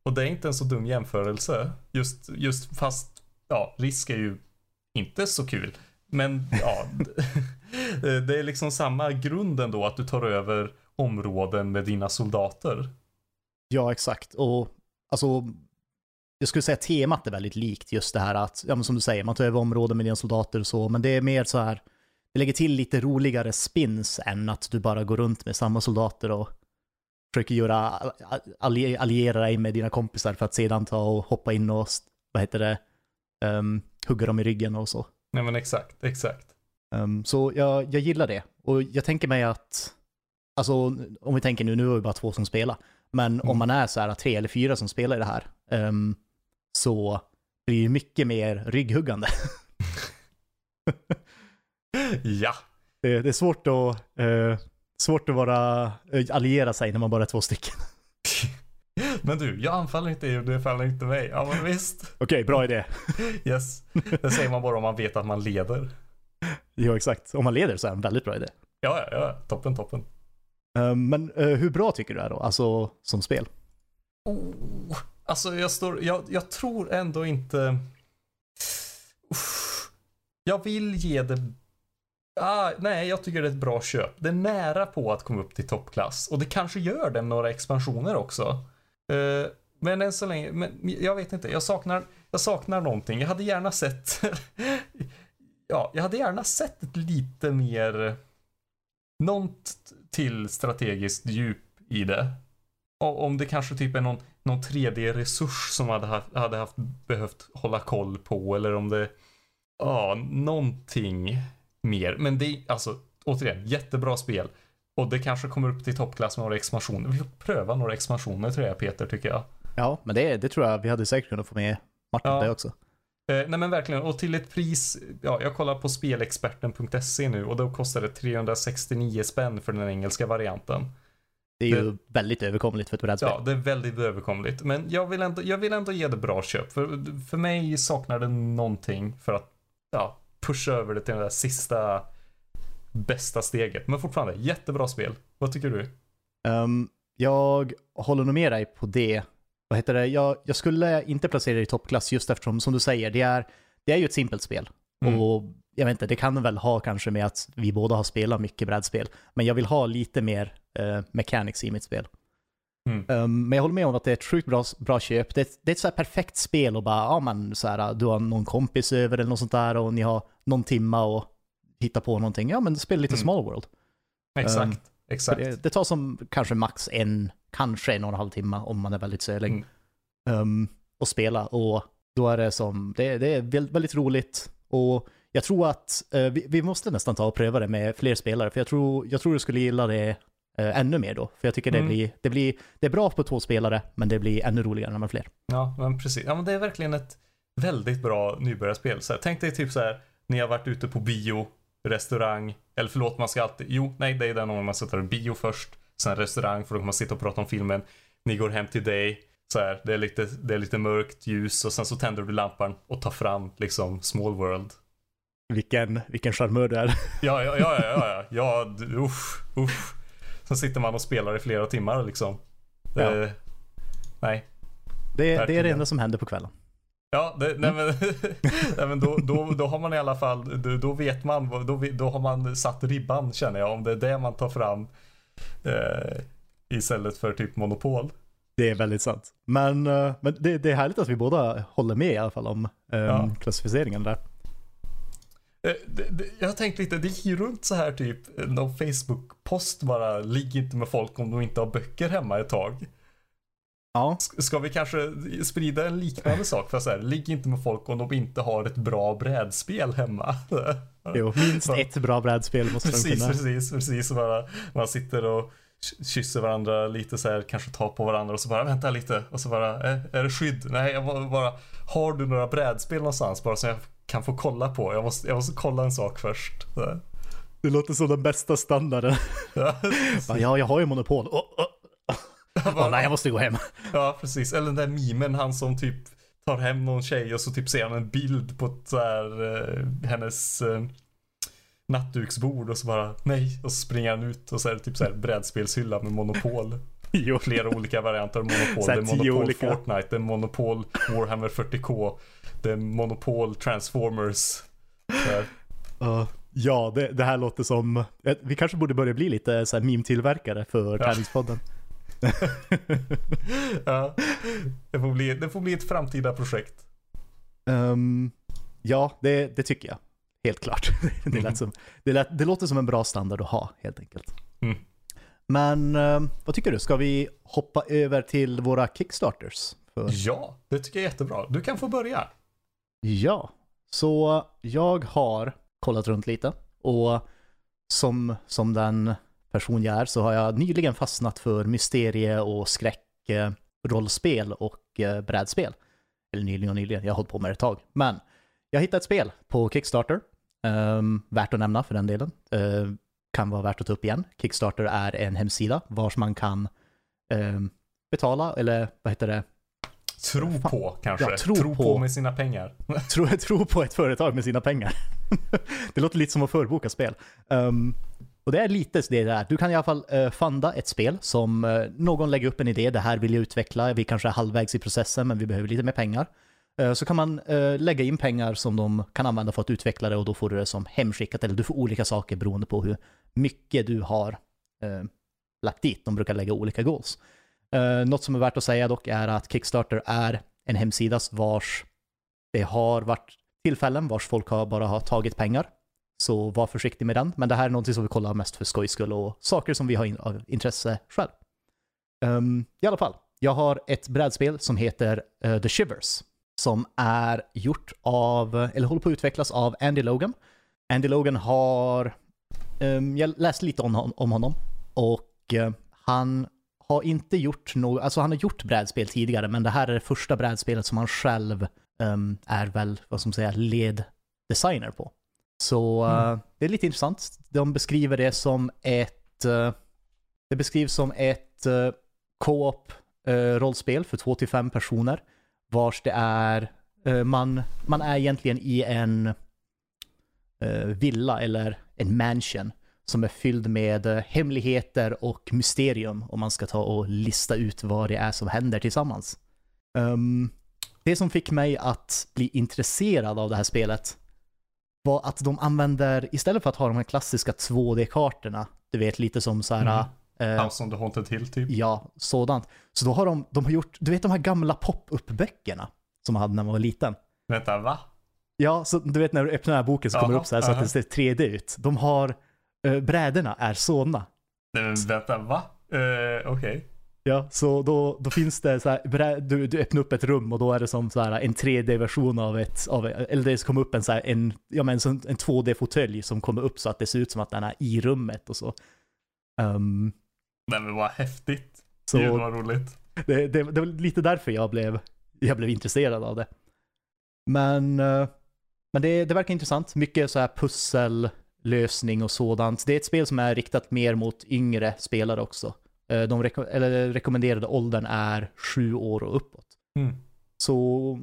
och det är inte en så dum jämförelse. Just, just fast, ja, risk är ju inte så kul. Men ja, (laughs) det- är liksom samma grund ändå att du tar över områden med dina soldater. Ja, exakt. Och alltså, jag skulle säga temat är väldigt likt just det här att, ja men som du säger, man tar över områden med dina soldater och så, men det är mer så här, det lägger till lite roligare spins än att du bara går runt med samma soldater och försöker göra, alliera dig med dina kompisar för att sedan ta och hoppa in och, vad heter det, um, hugga dem i ryggen och så. Nej men exakt, exakt. Um, så jag, jag gillar det. Och jag tänker mig att, alltså om vi tänker nu, nu är det bara två som spelar, men Mm. om man är så här tre eller fyra som spelar i det här, um, så blir det mycket mer rygghuggande. (laughs) Ja. Det, det är svårt att, eh, svårt att vara, eh, alliera sig när man bara är två stycken. Men du, jag anfaller inte dig och du anfaller inte mig. Ja men visst. Okej, bra idé. Yes. Det säger man bara om man vet att man leder. Ja, exakt. Om man leder så är det en väldigt bra idé. Ja, ja, ja. Toppen, toppen. Um, men eh, hur bra tycker du det är då, alltså som spel? Oh, alltså jag står, jag, jag tror ändå inte... Uff. Jag vill ge det... Ah, nej, jag tycker det är ett bra köp. Det är nära på att komma upp till toppklass. Och det kanske gör det med några expansioner också. Uh, men än så länge, men jag vet inte. Jag saknar, jag saknar någonting. Jag hade gärna sett... (laughs) ja, jag hade gärna sett ett lite mer... Något till strategiskt djup i det. Och om det kanske typ är någon, någon 3D-resurs som hade haft, hade haft behövt hålla koll på eller om det, ja, någonting mer. Men det är alltså, återigen, jättebra spel. Och det kanske kommer upp till toppklass med några expansioner. Vi får pröva några expansioner tror jag Peter, tycker jag. Ja, men det, det tror jag vi hade säkert kunnat få med Martin, Ja. det också. Eh, nej men verkligen, och till ett pris, ja jag kollar på spelexperten.se nu och då kostar det 369 spänn för den engelska varianten. Det är ju väldigt överkomligt för ett brädspel. Ja, det är väldigt överkomligt. Men jag vill ändå, jag vill ändå ge det bra köp. För, för mig saknar det någonting för att ja, pusha över det till det där sista bästa steget. Men fortfarande, jättebra spel. Vad tycker du? Ehm, jag håller nog med dig på det. Vad heter det? Jag, jag skulle inte placera det i toppklass just eftersom, som du säger, det är, det är ju ett simpelt spel. Mm. Och jag vet inte, det kan väl ha kanske med att vi båda har spelat mycket brädspel. Men jag vill ha lite mer uh, mechanics i mitt spel. Mm. Ehm, men jag håller med om att det är ett sjukt bra, bra köp. Det, är ett- det är ett så här perfekt spel och bara, ja men så här, du har någon kompis över eller något sånt där och ni har någon timma och hitta på någonting. Ja men spela lite Mm. Small World. Exakt, Ehm, exakt. Det, det tar som kanske max en, kanske en och en halv timme om man är väldigt sölig. Mm. Um, att spela och då är det som, det, det är väldigt, väldigt roligt och jag tror att eh, vi, vi måste nästan ta och pröva det med fler spelare för jag tror, jag tror du skulle gilla det eh, ännu mer då. För jag tycker det, Mm. blir, det, blir, det är bra på två spelare men det blir ännu roligare när man är fler. Ja, men precis. Ja, men det är verkligen ett väldigt bra nybörjarspel. Så här, tänk dig typ så här, ni har varit ute på bio, restaurang, eller förlåt, man ska alltid, jo, nej, det är den gången man det bio först, sen restaurang, för då kan man sitta och prata om filmen. Ni går hem till dig, så här, det är lite, det är lite mörkt ljus och sen så tänder du lampan och tar fram liksom small world. Vilken, vilken charmör du är. (laughs) Ja, ja, ja, ja, ja, ja, usch, usch. Sen sitter man och spelar i flera timmar liksom. Det, Ja. Nej, Det, det är det enda som händer på kvällen. Ja, det, nej men, (laughs) nej, men då, då, då har man i alla fall, då, då vet man, då, då har man satt ribban känner jag, om det är det man tar fram eh, istället för typ monopol. Det är väldigt sant. Men, eh, men det, det är härligt att vi båda håller med i alla fall om um, Ja. klassificeringen där. Eh, jag har tänkt lite, det gick ju runt så här typ, någon Facebook-post bara, ligg inte med folk om de inte har böcker hemma ett tag. Ja, Ska vi kanske sprida en liknande sak? För så här, ligg inte med folk om de inte har ett bra brädspel hemma. (laughs) jo, minst ett bra brädspel måste de Precis, kunna. precis, precis. Bara, man sitter och kysser varandra lite så här, kanske tar på varandra och så bara vänta lite och så bara, är, det skydd? Nej, jag bara, har du några brädspel någonstans bara så jag kan få kolla på? Jag måste, jag måste kolla en sak först. Det låter som den bästa standarden. Ja, (laughs) ja, jag har ju monopol. Jag bara, (laughs) åh, nej, jag måste gå hem. (laughs) ja, precis. Eller den där memen, han som typ tar hem någon tjej och så typ ser han en bild på ett så här, eh, hennes eh, nattduksbord och så bara nej och så springer han ut och så är det typ så här brädspelshylla med monopol. (laughs) Jo. flera olika varianter av Monopol. Det är Monopol olika. Fortnite, det är Monopol Warhammer 40K, det är Monopol Transformers. Uh, ja, det, det här låter som... eh, Vi kanske borde börja bli lite så här meme-tillverkare för Ja. Tärningspodden. (laughs) ja. det, får bli, det får bli ett framtida projekt. Ehm, ja, det, det tycker jag. Helt klart. (laughs) det, lät som, det, lät, det låter som en bra standard att ha, helt enkelt. Mm. Men ehm, vad tycker du? Ska vi hoppa över till våra Kickstarters? För, Ja, det tycker jag är jättebra. Du kan få börja. ja, så jag har kollat runt lite och som, som den person jag är så har jag nyligen fastnat för mysterie och skräck, eh, rollspel och eh, brädspel. Eller nyligen och nyligen, jag har hållit på med det ett tag. Men jag hittade ett spel på Kickstarter, ehm, värt att nämna för den delen. Eh, kan vara värt att ta upp igen. Kickstarter är en hemsida vars man kan ehm, betala, eller vad heter det, Tro Fan. på kanske. Ja, tro tro på. på. med sina pengar. (laughs) tro, tro på ett företag med sina pengar. (laughs) det låter lite som att förboka spel. Ehm, och det är lite det där. Du kan i alla fall uh, funda ett spel som uh, någon lägger upp en idé, det här vill jag utveckla, vi kanske är halvvägs i processen men vi behöver lite mer pengar. Uh, så kan man lägga in pengar som de kan använda för att utveckla det och då får du det som hemskickat eller du får olika saker beroende på hur mycket du har lagt dit. De brukar lägga olika goals. Uh, något som är värt att säga dock är att Kickstarter är en hemsida vars det har varit tillfällen vars folk har bara har tagit pengar. Så var försiktig med den. Men det här är någonting som vi kollar mest för skojs skull och saker som vi har in, av intresse själv. Um, I alla fall, jag har ett brädspel som heter uh, The Shivers. Som är gjort av, eller håller på att utvecklas av Andy Logan. Andy Logan har, um, jag läste lite om, om honom. Och uh, han har inte gjort något, alltså han har gjort brädspel tidigare, men det här är det första brädspelet som han själv um, är väl, vad ska man säga, leddesigner på. Så uh, Mm. det är lite intressant. De beskriver det som ett, uh, det beskrivs som ett uh, co-op rollspel för två till fem personer. Vars det är, man, man är egentligen i en villa eller en mansion som är fylld med hemligheter och mysterium om man ska ta och lista ut vad det är som händer tillsammans. Um, det som fick mig att bli intresserad av det här spelet var att de använder, istället för att ha de här klassiska 2D-kartorna, du vet lite som så här, eh, House on the Haunted Hill typ. ja, sådant. Så då har de, de har gjort, du vet de här gamla pop-up-böckerna som man hade när man var liten. Vänta, va? Ja, så du vet när du öppnar den här boken så kommer det upp så här så att aha. det ser 3D ut. De har, uh, brädorna är sådana. Nej, men vänta, va? Uh, Okej. Ja, så då, då finns det så här, du, du öppnar upp ett rum och då är det som så här en 3D-version av ett, av, eller det kommer upp en så här, en, ja men en, en 2D-fåtölj som kommer upp så att det ser ut som att den är i rummet och så. Ehm, Nej men vad häftigt. så Gud vad roligt. det, det, det var lite därför jag blev, jag blev intresserad av det. Men, eh, men det, det verkar intressant. Mycket så här pussellösning och sådant. Det är ett spel som är riktat mer mot yngre spelare också. Eh, De reko- eller rekommenderade åldern är sju år och uppåt. Mm. Så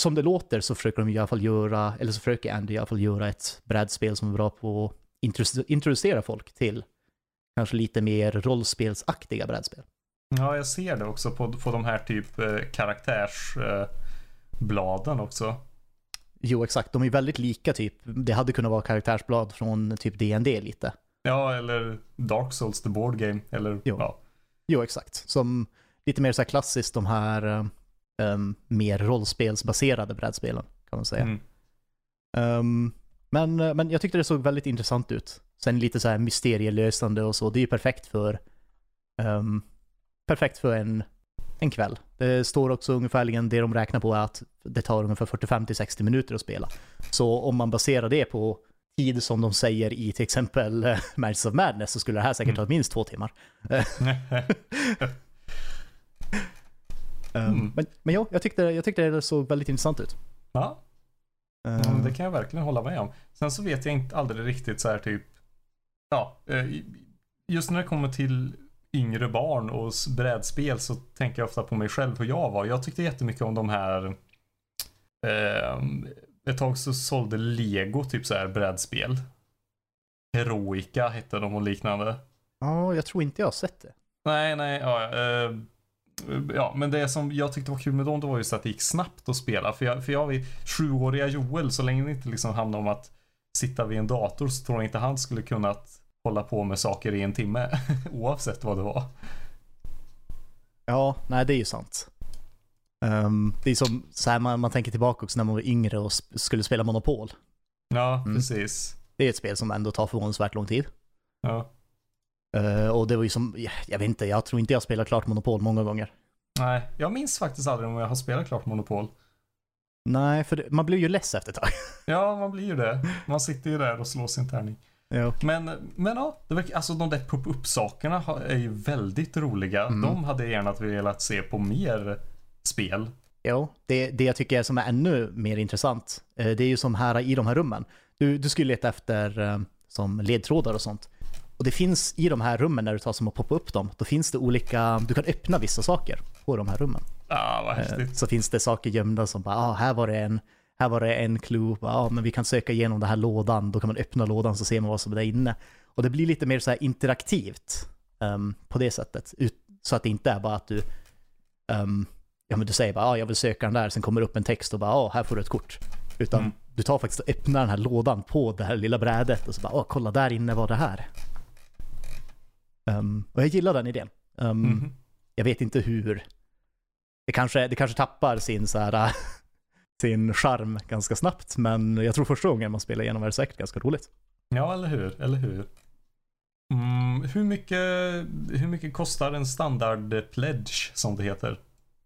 som det låter så försöker de i alla fall göra, eller så försöker Andy i alla fall göra ett brädspel som är bra på att introdu- introducera folk till kanske lite mer rollspelsaktiga brädspel. Ja, jag ser det också på, på de här typ eh, karaktärsbladen eh, också. Jo, exakt. De är väldigt lika typ. Det hade kunnat vara karaktärsblad från typ D&D lite. Ja, eller Dark Souls the Board Game. Eller Jo. ja. Jo, exakt. Som lite mer så här klassiskt de här em, mer rollspelsbaserade brädspelen kan man säga. Mm. Ehm, men, eh, men jag tyckte det såg väldigt intressant ut. Sen lite så här mysterielösande och så. Det är ju perfekt för ehm, perfekt för en, en kväll. Det står också ungefärligen det de räknar på är att det tar ungefär 45-60 minuter att spela. Så om man baserar det på tid som de säger i till exempel eh, Matches of Madness så skulle det här säkert ta minst två timmar. (laughs) Ehm, Mm. Men, men ja, jag tyckte, jag tyckte det såg väldigt intressant ut. ja, men det kan jag verkligen hålla med om. Sen så vet jag inte aldrig riktigt så här typ. Ja, eh, just när det kommer till yngre barn och brädspel så tänker jag ofta på mig själv hur jag var. Jag tyckte jättemycket om de här. Eh, ett tag så sålde Lego typ så här brädspel. Heroica hette de och liknande. Ja, jag tror inte jag har sett det. Nej, nej, ja, eh, ja, men det som jag tyckte var kul med dem, det var just att det gick snabbt att spela. För jag, för jag vid sjuåriga Joel, så länge det inte liksom handlar om att sitta vid en dator så tror jag inte han skulle kunnat hålla på med saker i en timme. (laughs) Oavsett vad det var. Ja, nej det är ju sant. Ehm, det är som så här man, man tänker tillbaka också när man var yngre och sp- skulle spela Monopol. Ja, Mm. precis. Det är ett spel som ändå tar förvånansvärt lång tid. Ja. Eh, och det var ju som, jag- jag vet inte, jag tror inte jag spelar klart Monopol många gånger. Nej, jag minns faktiskt aldrig om jag har spelat klart Monopol. Nej, för det, man blir ju less efter ett tag. (laughs) Ja, man blir ju det. Man sitter ju där och slår sin tärning. ja. Men, men ja, det verkar, alltså de där pop-up sakerna är ju väldigt roliga. Mm. De hade jag gärna velat se på mer spel. Jo, det, det jag tycker är som är ännu mer intressant, eh, det är ju som här i de här rummen. Du, du skulle leta efter eh, som ledtrådar och sånt. Och det finns i de här rummen när du tar som att poppa upp dem, då finns det olika, du kan öppna vissa saker på de här rummen. Ah, vad Eh, häftigt. Så finns det saker gömda som bara, ah, här var det en, här var det en clue, ah, men vi kan söka igenom den här lådan, då kan man öppna lådan så ser man vad som är där inne. Och det blir lite mer så här interaktivt ehm, på det sättet. Ut, så att det inte är bara att du, ehm, ja men du säger bara, ah, jag vill söka den där, sen kommer det upp en text och bara, ah, här får du ett kort. Utan Mm. du tar faktiskt och öppnar den här lådan på det här lilla brädet och så bara, ah, kolla där inne var det här. Ehm, och jag gillar den idén. Ehm, Mhm. jag vet inte hur. Det kanske, det kanske tappar sin så här, (laughs) sin charm ganska snabbt, men jag tror första gången man spelar igenom är det säkert ganska roligt. Ja, eller hur? Eller hur? Mm, hur, mycket, hur mycket kostar en standard pledge som det heter?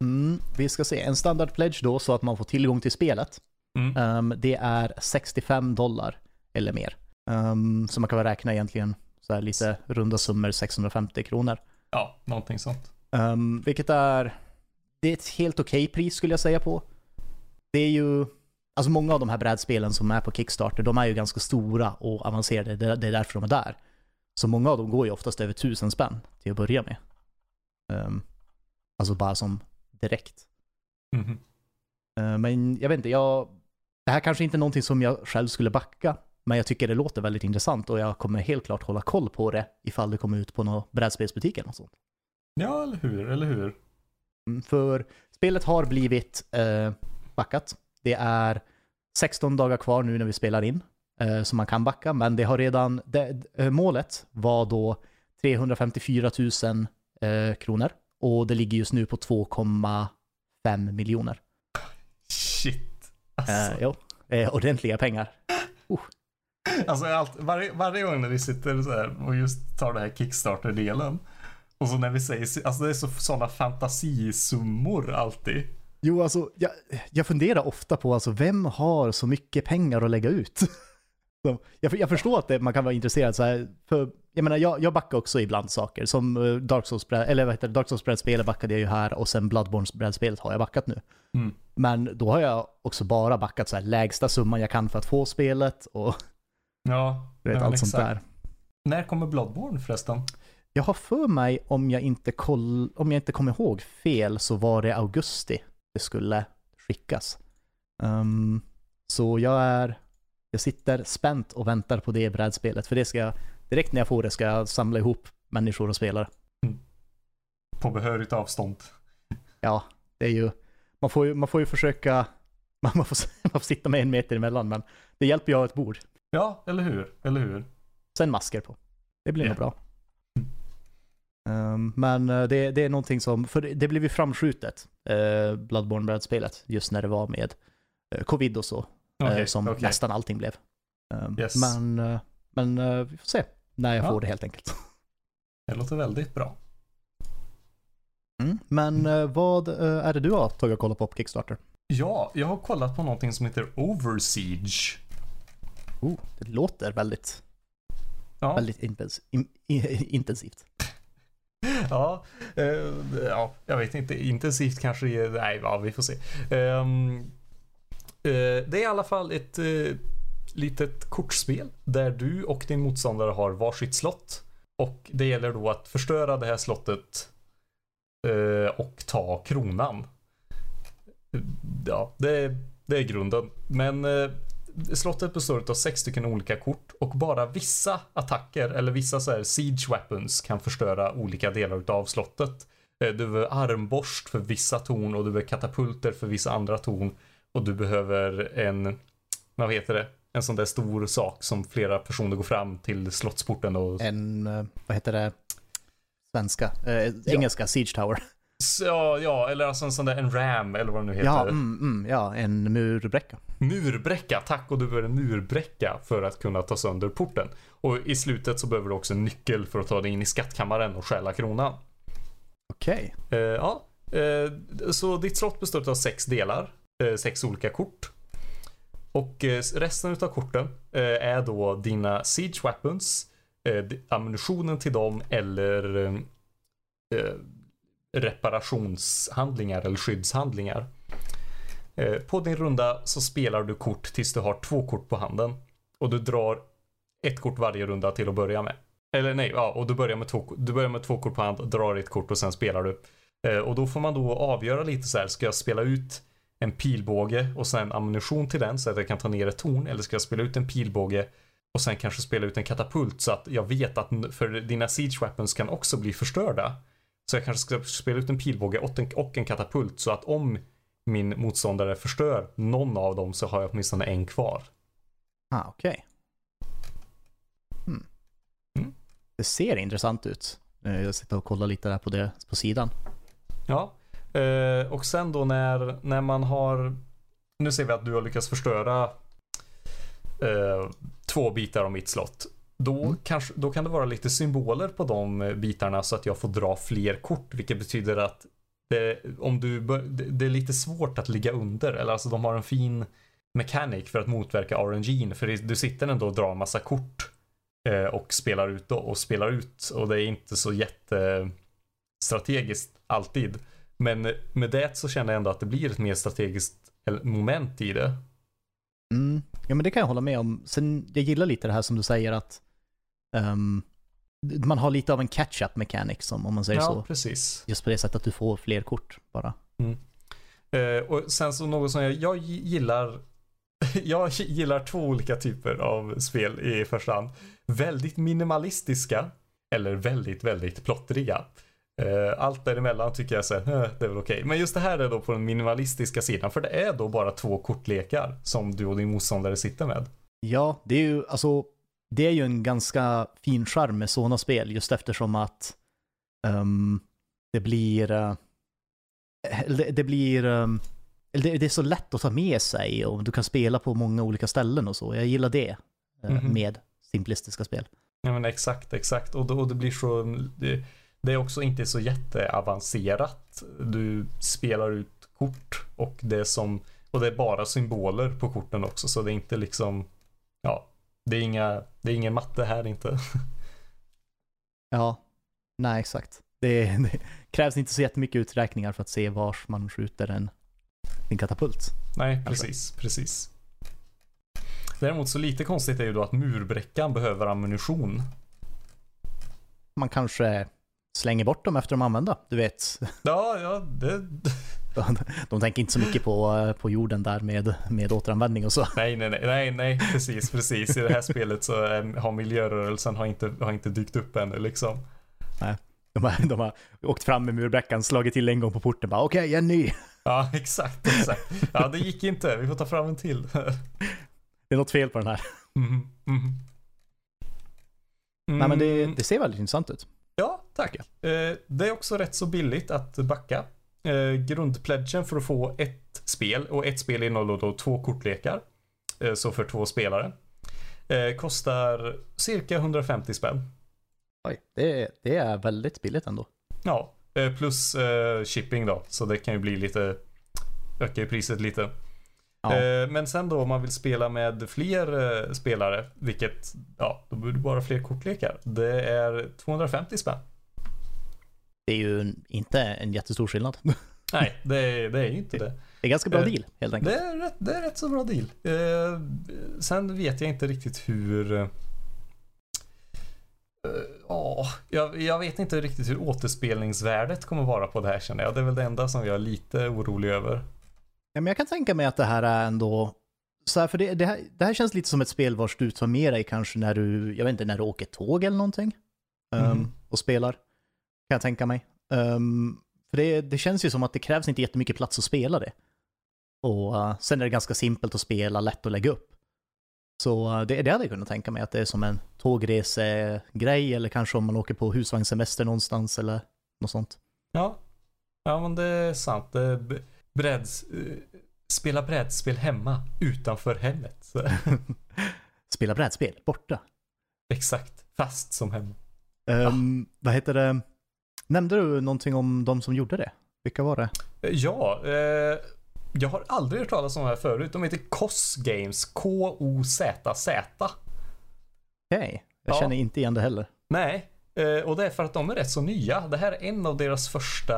Mm, vi ska se, en standard pledge då så att man får tillgång till spelet. Mm. Ehm, det är 65 dollar eller mer. Um, så man kan väl räkna egentligen så här lite runda summor 650 kronor. Ja, någonting sånt. Um, vilket är, det är ett helt okej pris skulle jag säga på. det är ju, alltså många av de här brädspelen som är på Kickstarter, de är ju ganska stora och avancerade, det, det är därför de är där. Så många av dem går ju oftast över tusen spänn till att börja med. Um, alltså bara som direkt. Uh, men jag vet inte, jag, det här kanske inte är någonting som jag själv skulle backa, men jag tycker det låter väldigt intressant och jag kommer helt klart hålla koll på det ifall det kommer ut på någon brädspelsbutik eller något sånt. Ja, eller hur, eller hur? Mm, För spelet har blivit eh, backat. Det är 16 dagar kvar nu när vi spelar in, eh, så man kan backa, men det har redan, det, målet var då 354 000 eh, kronor och det ligger just nu på 2,5 miljoner. Shit. Alltså, Eh, jo, eh, ordentliga pengar. alltså allt, varje, varje gång när vi sitter så här och just tar den här Kickstarter-delen. Och så när vi säger, alltså det är så, sådana fantasisummor alltid. Jo, alltså jag, jag funderar ofta på alltså, vem har så mycket pengar att lägga ut? (laughs) Så, jag, jag förstår att det, man kan vara intresserad så här, för jag menar, jag, jag backar också ibland saker. Som eh, Dark Souls, bräd- eller vad heter det, Dark Souls brädspelet backade jag ju här och sen Bloodborne brädspelet har jag backat nu. Mm. Men då har jag också bara backat så här lägsta summan jag kan för att få spelet och (laughs) Ja, vet, allt sånt där. När kommer Bloodborne förresten? Jag har för mig, om jag inte, koll, om jag inte kommer ihåg fel, så var det augusti det skulle skickas. Ehm, så jag är, jag sitter spänt och väntar på det brädspelet, för det ska jag, direkt när jag får det ska jag samla ihop människor och spelare. På behörigt avstånd. Ja, det är ju, man får ju, man får ju försöka, (laughs) man får, man får sitta med en meter emellan, men det hjälper ju att ha ett bord. Ja, eller hur? Eller hur? Sen masker på. Det blir Ja. nog bra. Ehm, men eh, det, det är någonting som, för det, det blev ju framskjutet, uh, Bloodborne-brädspelet, just när det var med eh, covid och så, eh, Okej, som okej. nästan allting blev. Ehm, Yes. Men, eh, men eh, vi får se när jag Ja. får det helt enkelt. (laughs) Det låter väldigt bra. Mm. Men eh, vad är det du har tagit och kollat på på Kickstarter? Ja, jag har kollat på någonting som heter Oversiege. Oh, det låter väldigt, Ja, väldigt intens, in, (laughs) intensivt. (laughs) ja, eh, ja, jag vet inte. Intensivt kanske är, nej, ja, vi får se. Eh, Eh, det är i alla fall ett eh, litet kortspel där du och din motståndare har varsitt slott. Och det gäller då att förstöra det här slottet eh, och ta kronan. Ja, det, är- det är grunden. Men slottet består av sex stycken olika kort och bara vissa attacker eller vissa så här siege weapons kan förstöra olika delar av slottet. Du behöver armborst för vissa torn och du behöver katapulter för vissa andra torn. Och du behöver en, vad heter det? En sån där stor sak som flera personer går fram till slottsporten och En, eh, vad heter det, svenska, eh, engelska, Siege Tower. Så, ja, ja, eller alltså en sån där en ram eller vad det nu heter. Ja, mm, mm, ja, en murbräcka. Murbräcka, tack och du behöver en murbräcka för att kunna ta sönder porten. Och i slutet så behöver du också en nyckel för att ta dig in i skattkammaren och stjäla kronan. Okej. Eh, ja, eh, så ditt slott består av sex delar, Eh, sex olika kort. Och eh, resten av korten eh, är då dina siege weapons, ammunitionen till dem eller reparationshandlingar eller skyddshandlingar. På din runda så spelar du kort tills du har två kort på handen. Och du drar ett kort varje runda till att börja med. Eller nej, ja, och du börjar med två, du börjar med två kort på hand, drar ett kort och sen spelar du. Och då får man då avgöra lite så här, ska jag spela ut en pilbåge och sen ammunition till den så att jag kan ta ner ett torn eller ska jag spela ut en pilbåge och sen kanske spela ut en katapult så att jag vet att för dina siege weapons kan också bli förstörda. Så jag kanske ska spela ut en pilbåge och en, och en katapult så att om min motståndare förstör någon av dem så har jag åtminstone en kvar. Ah, okej. Hmm. Mm. Det ser intressant ut. Eh, Jag sitter och kollar lite där på det på sidan. Ja, eh, och sen då när, när man har, nu ser vi att du har lyckats förstöra eh, två bitar av mitt slott. Då, Mm. kanske, då kan det vara lite symboler på de eh, bitarna så att jag får dra fler kort, vilket betyder att det, om du, det, det är lite svårt att ligga under, eller alltså de har en fin mechanic för att motverka RNG'n, för du sitter ändå och drar massa kort eh, och spelar ut då, och spelar ut och det är inte så jätte strategiskt alltid. Men med det så känner jag ändå att det blir ett mer strategiskt moment i det. Mm. Ja men det kan jag hålla med om. Sen, jag gillar lite det här som du säger att um, man har lite av en catch-up mechanic som om man säger ja, så. precis. Just på det sättet att du får fler kort bara. Mm. Eh, och sen så något som jag, jag gillar (laughs) jag gillar två olika typer av spel i första hand. Väldigt minimalistiska eller väldigt, väldigt plottriga. Eh, allt däremellan tycker jag så här, eh, det är väl okej. Okay. Men just det här är då på den minimalistiska sidan, för det är då bara två kortlekar som du och din motståndare sitter med. Ja, det är ju, alltså, det är ju en ganska fin charm med sådana spel, just eftersom att um, det blir, uh, det, det, blir, um, det, det, är så lätt att ta med sig och du kan spela på många olika ställen och så. Jag gillar det uh, mm -hmm. med simplistiska spel. Ja men exakt, exakt. Och, då, och det blir så, det, det är också inte så jätteavancerat. Du spelar ut kort och det är som, och det är bara symboler på korten också så det är inte liksom, ja, det är inga, det är ingen matte här inte. (laughs) Ja, nej exakt. Det, det, krävs inte så jättemycket uträkningar för att se vars man skjuter en, en katapult. Nej, precis, alltså. precis. Däremot så lite konstigt är ju då att murbräckan behöver ammunition. Man kanske slänger bort dem efter de använda, du vet. Ja, ja, det... De, (laughs) de tänker inte så mycket på, på jorden där med, med återanvändning och så. Nej, nej, nej, nej, precis, precis. I det här spelet så har miljörörelsen har inte, har inte dykt upp ännu liksom. Nej, de har, de har åkt fram med murbräckan, slagit till en gång på porten bara okej, okay, en ny. (laughs) Ja, exakt, exakt. Ja, det gick inte, vi får ta fram en till. (laughs) Det är något fel på den här. Mm, mm. Mm. Nej men det, det ser väldigt intressant ut. Ja, tack. Eh, det är också rätt så billigt att backa. Eh, grundpledgen för att få ett spel och ett spel innehåller då två kortlekar. Eh, så för två spelare. Kostar cirka 150 spänn. Oj, det, det är väldigt billigt ändå. Ja, plus shipping då. Så det kan ju bli lite, ökar ju priset lite. Ja. Eh, men sen då om man vill spela med fler eh, spelare, vilket, ja, då blir det bara fler kortlekar. Det är 250 spänn. Det är ju inte en jättestor skillnad. (laughs) Nej, det är, det är ju inte det. Det är ganska bra eh, deal, helt enkelt. Det är rätt, det är rätt så bra deal. sen vet jag inte riktigt hur... Ja, jag, jag vet inte riktigt hur återspelningsvärdet kommer vara på det här känner jag. Det är väl det enda som jag är lite orolig över. Ja, men jag kan tänka mig att det här är ändå, så här, för det, det, här, det här känns lite som ett spel vars du tar med dig kanske när du, jag vet inte, när du åker tåg eller någonting. Um, mm. Och spelar. Kan jag tänka mig. Um, för det, det känns ju som att det krävs inte jättemycket plats att spela det. Och uh, sen är det ganska simpelt att spela, lätt att lägga upp. Så uh, det, det hade jag kunnat tänka mig att det är som en tågresegrej eller kanske om man åker på husvagnssemester någonstans eller något sånt. Ja, ja men det är sant. Det bräds, uh, spela brädspel hemma utanför hemmet. (laughs) spela brädspel borta. Exakt, fast som hemma. Um, ah. Vad heter det? Nämnde du någonting om de som gjorde det? Vilka var det? Eh, ja, eh, jag har aldrig hört talas om det här förut. De heter KOZ Games. K-O-Z-Z. Okej, okay. jag ja. känner inte igen det heller. Nej, eh, och det är för att de är rätt så nya. Det här är en av deras första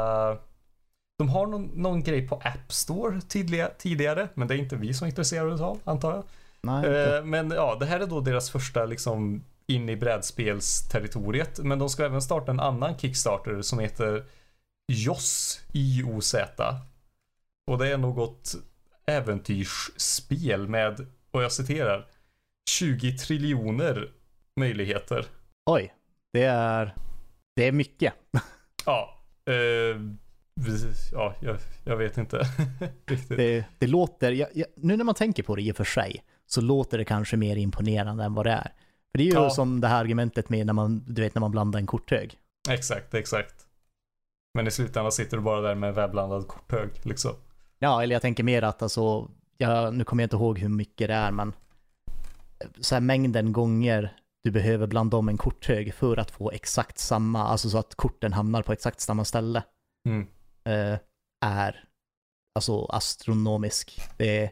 de har någon, någon grej på App Store tidiga, tidigare, men det är inte vi som är intresserade av, antar jag. Nej, eh, men ja, det här är då deras första liksom in i brädspelsterritoriet. Men de ska även starta en annan Kickstarter som heter JOS, I-O-Z. Och det är något äventyrsspel med, och jag citerar, 20 triljoner möjligheter. Oj, det är, det är mycket. ja. Eh, Ja, jag, jag vet inte (laughs) riktigt. Det, det låter, jag, jag, nu när man tänker på det i och för sig, så låter det kanske mer imponerande än vad det är. För det är ju ja. som det här argumentet med när man, du vet när man blandar en korthög. Exakt, exakt. Men i slutändan sitter du bara där med en väbblandad korthög liksom. Ja, eller jag tänker mer att alltså, jag, nu kommer jag inte ihåg hur mycket det är, men så här mängden gånger du behöver blanda om en korthög för att få exakt samma, alltså så att korten hamnar på exakt samma ställe. Mm eh, är alltså astronomisk. Det är,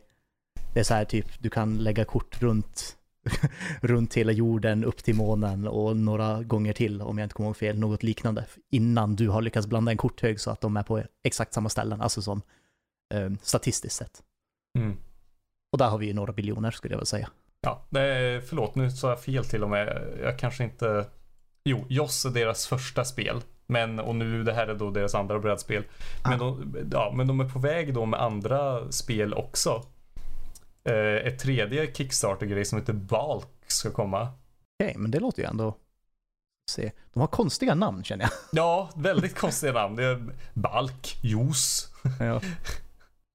det är så här typ, du kan lägga kort runt, (laughs) runt hela jorden upp till månen och några gånger till om jag inte kommer ihåg fel, något liknande. Innan du har lyckats blanda en korthög så att de är på exakt samma ställen, alltså som eh, statistiskt sett. Mm. Och där har vi ju några biljoner skulle jag väl säga. Ja, nej, förlåt nu sa jag fel till och med. Jag kanske inte... Jo, Joss är deras första spel. Men, och nu det här är då deras andra brädspel. Men, Ah. de, ja, men de är på väg då med andra spel också. Eh, ett tredje Kickstarter-grej som heter Balk ska komma. Okej, men det låter ju ändå... Se. De har konstiga namn känner jag. (laughs) Ja, väldigt konstiga namn. Det är Balk, Juice. Ja.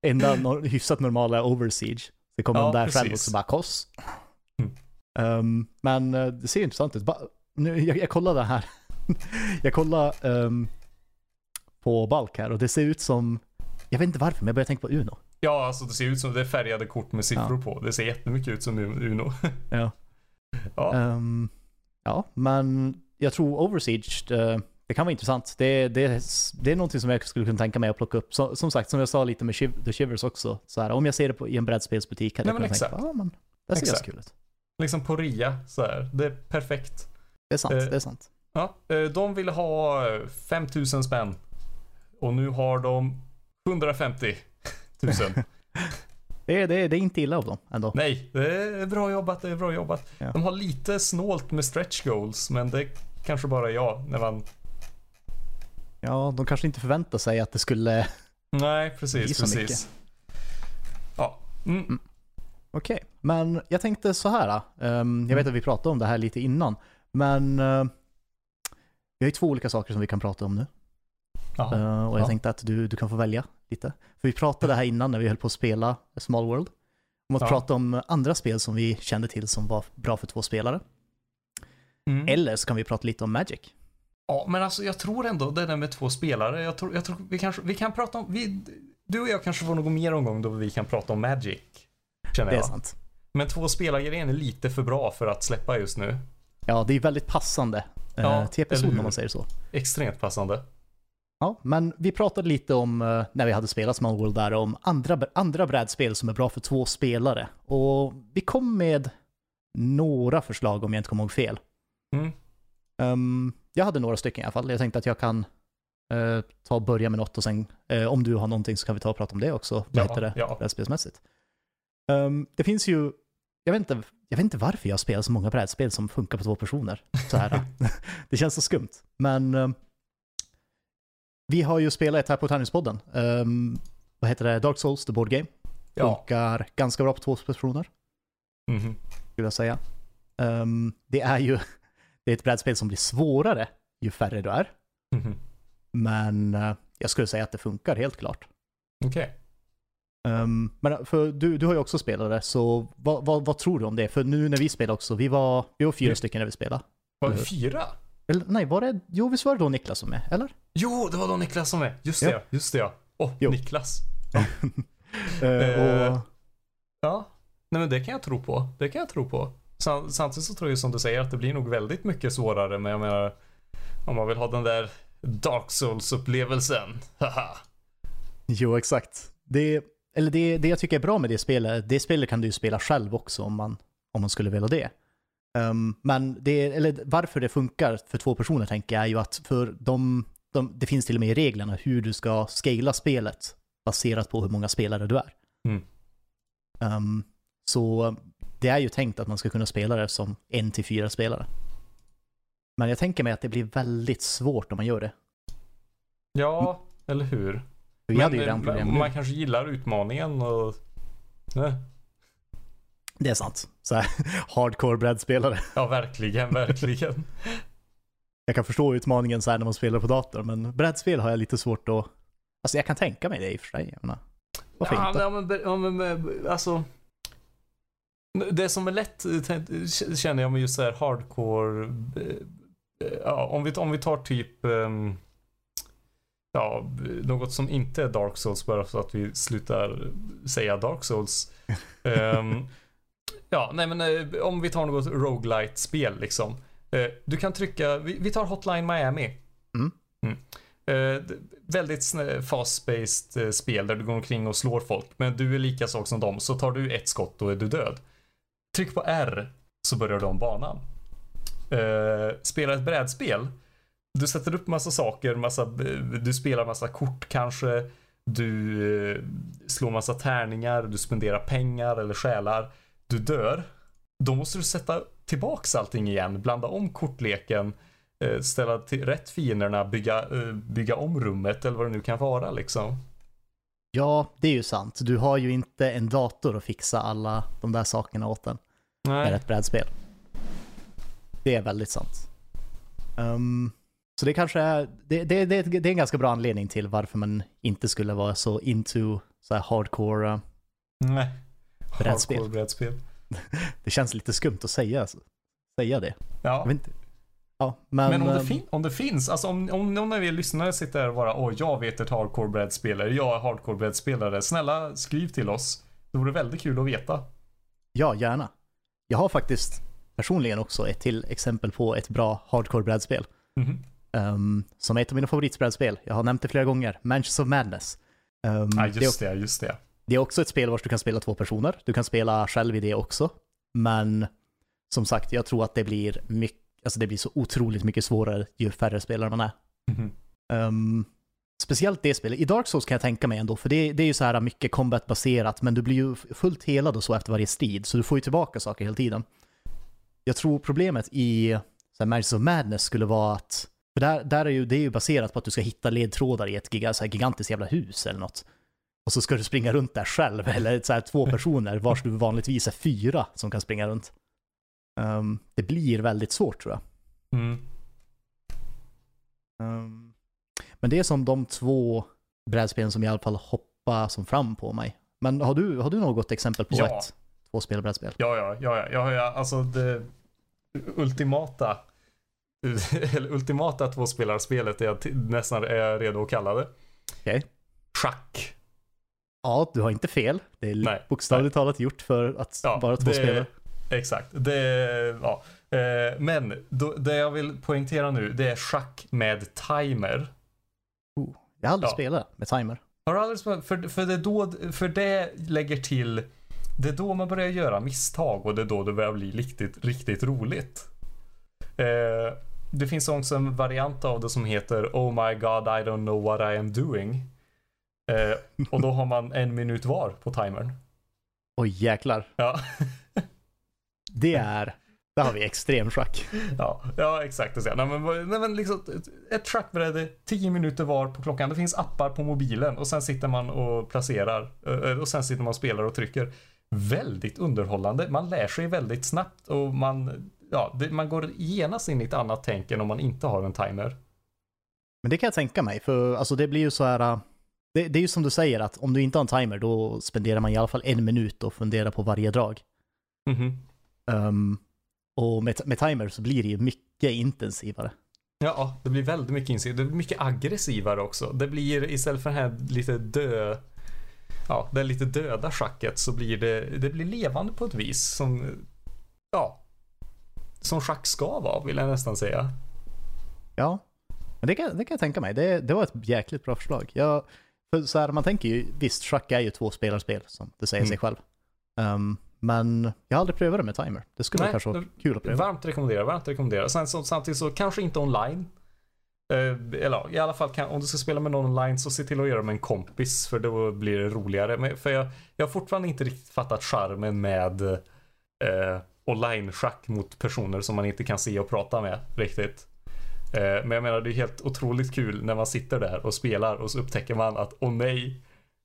Enda no hyfsat normala är Oversiege. Det kommer Ja, de där själv precis. också bara koss. Mm. Ehm, men eh, det ser intressant ut. Ba nu, jag, jag kollade här. (laughs) jag kollade ehm, på Balk här och det ser ut som, jag vet inte varför, men jag börjar tänka på Uno. Ja, alltså det ser ut som det är färgade kort med siffror på. Det ser jättemycket ut som Uno. (laughs) Ja. Ja. Ehm, ja, men jag tror Oversiege, eh, det kan vara intressant. Det, det, det är någonting som jag skulle kunna tänka mig att plocka upp. Så, som sagt, som jag sa lite med Shiv The Shivers också. Så här, om jag ser det på, i en brädspelsbutik hade Nej, jag kunnat tänka, exakt. ja men det ser ganska Exakt. kul ut. Liksom på rea så här. Det är perfekt. Det är sant, Eh, det är sant. Ja, eh, de ville ha eh, 5000 spänn. Och nu har de 150 000. (laughs) Det är, det, är, det är inte illa av dem ändå. Nej, det är bra jobbat, det är bra jobbat. Ja. De har lite snålt med stretch goals, men det kanske bara är jag när man... Ja, de kanske inte förväntar sig att det skulle... (laughs) Nej, precis, så precis. Ja. Mm. Okej, men jag tänkte så här. ehm, jag vet att vi pratade om det här lite innan, men eh, vi har ju två olika saker som vi kan prata om nu. Eh, och jag Ja. tänkte att du, du kan få välja lite. För vi pratade här innan när vi höll på att spela Small World. Om att Ja. prata om andra spel som vi kände till som var bra för två spelare. Mm. Eller så kan vi prata lite om Magic. Ja, men alltså jag tror ändå det där med två spelare. Jag tror, jag tror vi kanske, vi kan prata om, vi, du och jag kanske får någon mer omgång då vi kan prata om Magic. Känner Det är jag. sant. Men två spelargrejen är lite för bra för att släppa just nu. Ja, det är väldigt passande Ja, till episoden om man säger så. Extremt passande. Ja, men vi pratade lite om, eh, när vi hade spelat Small World där, om andra, andra brädspel som är bra för två spelare. Och vi kom med några förslag om jag inte kommer ihåg fel. Mm. Ehm, jag hade några stycken i alla fall. Jag tänkte att jag kan eh, ta och börja med något och sen eh, om du har någonting så kan vi ta och prata om det också. Vad Ja, heter det? ja. Brädspelsmässigt. Ehm, det finns ju, jag vet, inte, jag vet inte varför jag spelar så många brädspel som funkar på två personer. Så här. (laughs) det känns så skumt. Men ehm, vi har ju spelat ett här på Tennispodden. Um, vad heter det? Dark Souls, the board game. Ja. Funkar ganska bra på två personer Mhm. skulle jag säga. Ehm, det är ju (laughs) det är ett brädspel som blir svårare ju färre du är. Mhm. Men eh, jag skulle säga att det funkar helt klart. Okej. Ehm, men för du, du har ju också spelat det, så vad, vad, vad tror du om det? För nu när vi spelade också, vi var, vi var fyra Vi- stycken när vi spelade. Var hur? fyra? Eller nej, var det, jo visst var det då Niklas som är, eller? Jo, det var då Niklas som är. Just det, Ja. ja. just det ja. Åh, Jo. Niklas. (laughs) Eh, Eh, och, Ja. Nej men det kan jag tro på. Det kan jag tro på. Sam- Samtidigt så tror jag som du säger att det blir nog väldigt mycket svårare. Men jag menar, om man vill ha den där Dark Souls-upplevelsen. Haha. jo, exakt. Det, eller det, det jag tycker är bra med det spelet, det spelet kan du ju spela själv också om man, om man skulle vilja det. Ehm, men det, eller varför det funkar för två personer tänker jag är ju att för de, de, det finns till och med i reglerna hur du ska scala spelet baserat på hur många spelare du är. Mm. Ehm, så det är ju tänkt att man ska kunna spela det som en till fyra spelare. Men jag tänker mig att det blir väldigt svårt om man gör det. Ja, eller hur? Vi hade ju eh, redan problem man, kanske gillar utmaningen och... Nej. Det är sant. Så här, (laughs) hardcore brädspelare. Ja, verkligen, verkligen. (laughs) Jag kan förstå utmaningen så här när man spelar på dator, men brädspel har jag lite svårt att... Alltså jag kan tänka mig det i och för sig. Jag menar, varför ja, inte? men, ja, men, men, men alltså. Det som är lätt eh, känner jag med just så här hardcore. eh, eh, Ja, om vi, om vi tar typ. ehm, Ja, något som inte är Dark Souls bara så att vi slutar säga Dark Souls. (laughs) Ehm, ja, nej men eh, om vi tar något roguelite spel liksom. Eh, Du kan trycka, vi, vi tar Hotline Miami. Mm. Eh, d- väldigt eh, spel där du går omkring och slår folk. Men du är lika sak som dem. Så tar du ett skott då är du död. Tryck på R så börjar du om banan. Eh, spela ett brädspel. Du sätter upp massa saker, massa, du spelar massa kort kanske. du eh, slår massa tärningar, du spenderar pengar eller själar, du dör. Då måste du sätta tillbaks allting igen, blanda om kortleken, eh, ställa till rätt fienderna, bygga, eh, bygga om rummet eller vad det nu kan vara liksom. Ja, det är ju sant. Du har ju inte en dator att fixa alla de där sakerna åt en med Nej. ett brädspel. Det är väldigt sant. Ehm, så det kanske är, det, det, det, det är en ganska bra anledning till varför man inte skulle vara så into så här hardcore. eh, Nej. Brädspel. Hardcore brädspel. (laughs) Det känns lite skumt att säga, säga det. Ja. Ja, men, Men om det, fin- om det finns, alltså om, om någon av er lyssnare sitter där och bara åh, jag vet ett hardcore brädspelare, jag är hardcore brädspelare. Snälla skriv till oss. Det vore väldigt kul att veta. Ja, gärna. Jag har faktiskt personligen också ett till exempel på ett bra hardcore brädspel. Mhm. Um, som är ett av mina favoritbrädspel. Jag har nämnt det flera gånger. Mansions of Madness. Um, Ja, det, är, just det, just det. det är också ett spel vars du kan spela två personer. Du kan spela själv i det också. Men som sagt, jag tror att det blir mycket, alltså det blir så otroligt mycket svårare ju färre spelare man är. Mhm. Um, speciellt det spelet. I Dark Souls kan jag tänka mig ändå, för det, det är ju så här mycket combat-baserat, men du blir ju fullt helad och så efter varje strid, så du får ju tillbaka saker hela tiden. Jag tror problemet i så här, of Madness skulle vara att, för där, där är ju, det är ju baserat på att du ska hitta ledtrådar i ett giga, så här, gigantiskt jävla hus eller något. Och så ska du springa runt där själv, (laughs) eller så här, två personer, vars du vanligtvis är fyra som kan springa runt. Um, det blir väldigt svårt tror jag. Mm. Um, men det är som de två brädspelen som i alla fall hoppar som fram på mig. Men har du, har du något exempel på Ja. ett tvåspelbrädspel? Ja, ja, ja, ja, ja, alltså det ultimata (laughs) ultimata tvåspelarspelet är jag nästan är redo att kalla det. Okej. Schack. Ja, du har inte fel. Det är Nej, bokstavligt talat gjort för att Ja, vara två spelare. Exakt. Det, ja. Eh, Men då, det jag vill poängtera nu, det är schack med timer. Oh, jag har aldrig Ja. spelat med timer. Har du aldrig spelat? För, för, det då, för det lägger till, det är då man börjar göra misstag och det är då det börjar bli riktigt, riktigt roligt. Eh, det finns också en variant av det som heter Oh my god I don't know what I am doing. Eh, och då har man en minut var på timern. Oj jäklar. Ja, (laughs) Det är, där har vi extrem schack. ja, ja exakt. Nej, men, nej, men liksom, ett- schackbräde, 10 minuter var på klockan. Det finns appar på mobilen och sen sitter man och placerar. eh, Och sen sitter man och spelar och trycker. Väldigt underhållande. Man lär sig väldigt snabbt och man, ja, det, man går genast in i ett annat tänk än om man inte har en timer. Men det kan jag tänka mig, för alltså det blir ju så här... äh, Det, det är ju som du säger att om du inte har en timer då spenderar man i alla fall en minut och funderar på varje drag. Mhm. Um, och med, med timer så blir det ju mycket intensivare. Ja, det blir väldigt mycket insikt. Det blir mycket aggressivare också. Det blir istället för det här lite dö... Ja, det lite döda schacket så blir det, det blir levande på ett vis som... Ja. Som schack ska vara, vill jag nästan säga. Ja, men det kan, det kan jag tänka mig. Det, det var ett jäkligt bra förslag. Jag, för så här, man tänker ju, visst, schack är ju två spelarspel som det säger sig Mm. själv. Um, men jag har aldrig prövat det med timer. Det skulle Nej, kanske vara kul att pröva. Varmt rekommendera, varmt rekommendera. Sen, så, samtidigt så kanske inte online. Eh, eller i alla fall kan, om du ska spela med någon online så se till att göra det med en kompis för då blir det roligare. Men, för jag, jag har fortfarande inte riktigt fattat charmen med eh, online-schack mot personer som man inte kan se och prata med riktigt. Eh, men jag menar det är helt otroligt kul när man sitter där och spelar och så upptäcker man att åh nej,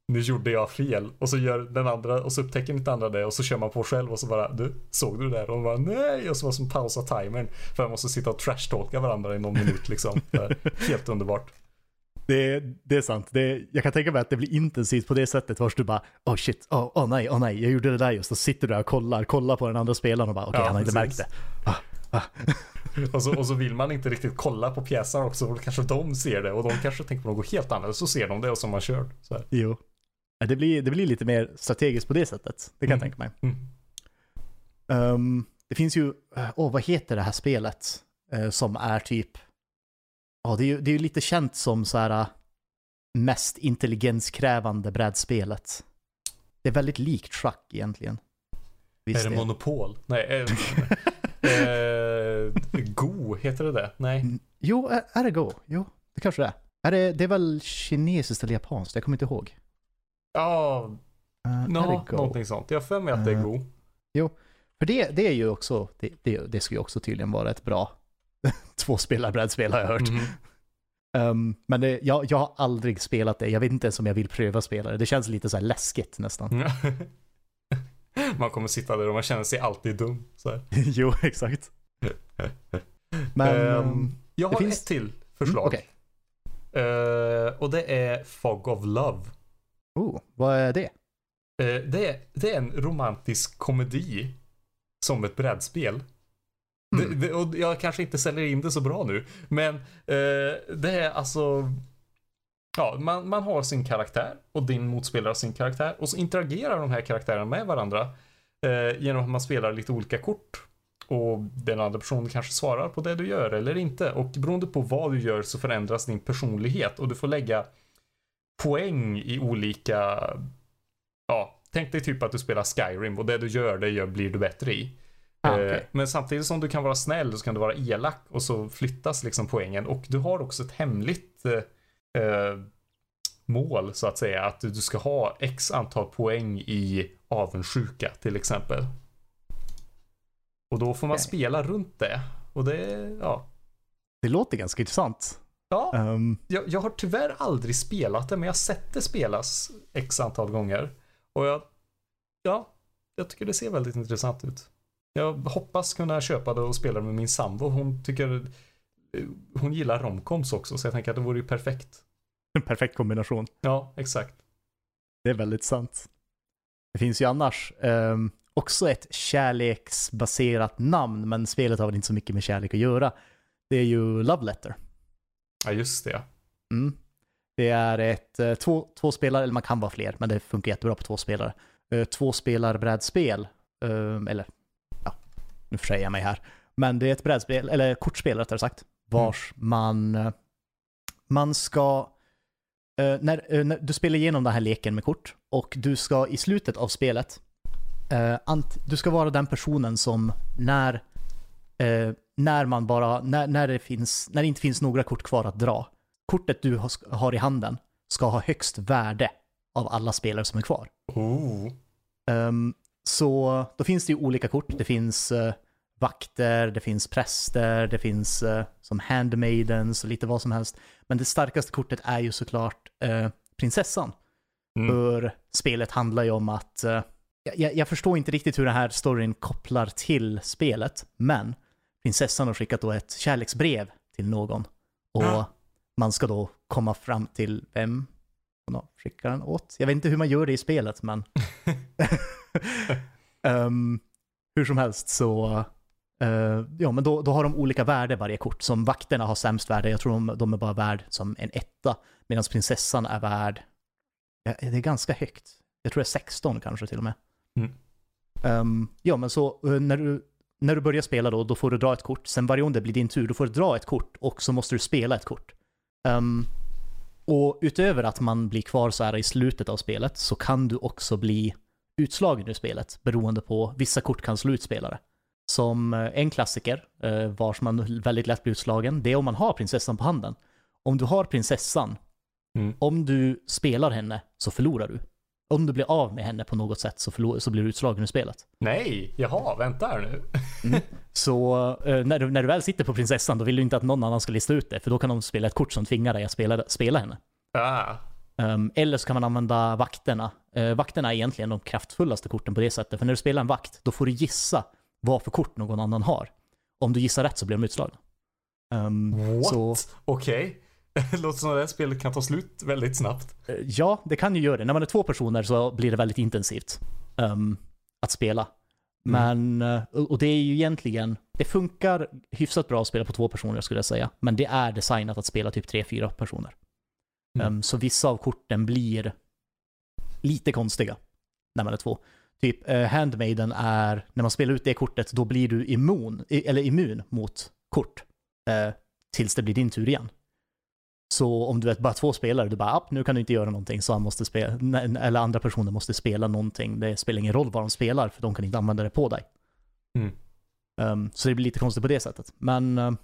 nu gjorde jag fel. Och så gör den andra och så upptäcker inte andra det och så kör man på själv och så bara du, såg du det där? Och man bara nej och så måste man pausa timern för man måste sitta och trashtalka varandra i någon minut liksom. Är (laughs) Helt underbart. Det, det är sant. Det, jag kan tänka mig att det blir intensivt på det sättet vars du bara oh shit, oh, oh nej, oh nej, jag gjorde det där just. Och sitter du där och kollar, kollar på den andra spelaren och bara okej, Ja, han har inte märkt det. Ah, Och så, och så vill man inte riktigt kolla på pjäserna också och då kanske de ser det och de kanske tänker på något helt annat så ser de det och så man kört. Så här. Jo. Det blir, det blir lite mer strategiskt på det sättet. Det kan jag Mm. tänka mig. Mm. Ehm, det finns ju, åh oh, vad heter det här spelet? Eh, som är typ, ja det är ju det är lite känt som så här äh, mest intelligenskrävande brädspelet. Det är väldigt likt schack egentligen. Visst är det det? monopol? Nej. Eh, (laughs) eh, Go, heter det det? Nej. Mm, Jo, är, är det Go? Jo, det kanske det är. Är det, det är väl kinesiskt eller japanskt? Jag kommer inte ihåg. Ja, Uh, är no, någonting sånt. Jag har för mig att det är Eh, Go. För det, det är ju också, det, det, det ska ju också tydligen vara ett bra (laughs) tvåspelarbrädspel har jag hört. Mhm. Um, men det, jag, jag har aldrig spelat det, jag vet inte ens om jag vill pröva spela det. Det känns lite så här läskigt nästan. Mm. (laughs) man kommer sitta där och man känner sig alltid dum. (laughs) Jo, exakt. Men, um, jag har finns- ett till mm, förslag. okej. Eh, och det är Fog of Love. Oh, vad är det? Eh, det, är, det är en romantisk komedi som ett brädspel. Mm. Det, det, och jag kanske inte säljer in det så bra nu, men eh, det är alltså Ja, man, man har sin karaktär och din motspelare har sin karaktär och så interagerar de här karaktärerna med varandra eh, genom att man spelar lite olika kort. Och den andra personen kanske svarar på det du gör eller inte. Och beroende på vad du gör så förändras din personlighet och du får lägga poäng i olika Ja, tänk dig typ att du spelar Skyrim och det du gör, det gör, blir du bättre i. Ah, Eh, okej. Men samtidigt som du kan vara snäll så kan du vara elak och så flyttas liksom poängen. Och du har också ett hemligt eh, eh, mål så att säga. Att du ska ha x antal poäng i avundsjuka till exempel. Och då får man Okej. spela runt det. Och det, ja. Det låter ganska intressant. Ja, Um, jag, jag har tyvärr aldrig spelat det men jag har sett det spelas x antal gånger. Och jag, ja, jag tycker det ser väldigt intressant ut. Jag hoppas kunna köpa det och spela det med min sambo. Hon tycker, hon gillar romcoms också så jag tänker att det vore ju perfekt. en perfekt kombination. Ja, exakt. Det är väldigt sant. Det finns ju annars ehm, också ett kärleksbaserat namn, men spelet har väl inte så mycket med kärlek att göra. Det är ju Love Letter. Ja, just det. Mm. Det är ett eh, två, två spelare, eller man kan vara fler, men det funkar jättebra på två spelare. Uh, två spelarbrädspel, eller nu försäger jag mig här. Men det är ett brädspel, eller kortspel rättare sagt, vars man, eh, man ska, eh, när, eh, när du spelar igenom den här leken med kort och du ska i slutet av spelet, eh, ant, du ska vara den personen som när, eh, när man bara, när, när, det finns, när det inte finns några kort kvar att dra, kortet du har, har i handen ska ha högst värde av alla spelare som är kvar. Oh. Ehm, så då finns det ju olika kort. Det finns eh, vakter, det finns präster, det finns eh, som handmaidens och lite vad som helst. Men det starkaste kortet är ju såklart eh, prinsessan. Mm. För spelet handlar ju om att, eh, jag, jag förstår inte riktigt hur den här storyn kopplar till spelet, men prinsessan har skickat då ett kärleksbrev till någon. Och Ja. man ska då komma fram till vem hon har skickat den åt. Jag vet inte hur man gör det i spelet, men (laughs) (laughs) Ehm, hur som helst så, eh, ja men då, då har de olika värde varje kort. Som vakterna har sämst värde, jag tror de, de är bara värd som en etta. Medan prinsessan är värd, ja, det är ganska högt. Jag tror det är 16 kanske till och med. Mm. Ehm, ja men så eh, när du, när du börjar spela då, då får du dra ett kort. Sen varje gång det blir din tur, då får du dra ett kort och så måste du spela ett kort. Ehm, och utöver att man blir kvar så här i slutet av spelet så kan du också bli utslagen ur spelet beroende på, vissa kort kan slå ut spelare. Som eh, en klassiker, eh, vars man väldigt lätt blir utslagen, det är om man har prinsessan på handen. Om du har prinsessan, Mm. om du spelar henne så förlorar du. Om du blir av med henne på något sätt så, förlor- så blir du utslagen ur spelet. Nej, jaha, vänta här nu. Så eh, när, du, när du väl sitter på prinsessan då vill du inte att någon annan ska lista ut det, för då kan de spela ett kort som tvingar dig att spela, spela henne. Ah. Um, eller så kan man använda vakterna. Uh, vakterna är egentligen de kraftfullaste korten på det sättet. För när du spelar en vakt, då får du gissa vad för kort någon annan har. Om du gissar rätt så blir de utslagna. Um, What? så, Okej. (laughs) Låter som att det här spelet kan ta slut väldigt snabbt. eh, ja, det kan ju göra det. När man är två personer så blir det väldigt intensivt um, att spela. Men, eh, och och det är ju egentligen, det funkar hyfsat bra att spela på två personer skulle jag säga. Men det är designat att spela typ tre, fyra personer. Mm. Um, så vissa av korten blir lite konstiga när man är två. Typ uh, Handmaiden är, när man spelar ut det kortet, då blir du immun, eller immun mot kort. eh, tills det blir din tur igen. Så om du är bara två spelare, du bara, "App, nu kan du inte göra någonting, så han måste spela, eller andra personer måste spela någonting. Det spelar ingen roll vad de spelar, för de kan inte använda det på dig. Mm. Um, så det blir lite konstigt på det sättet. Men, um,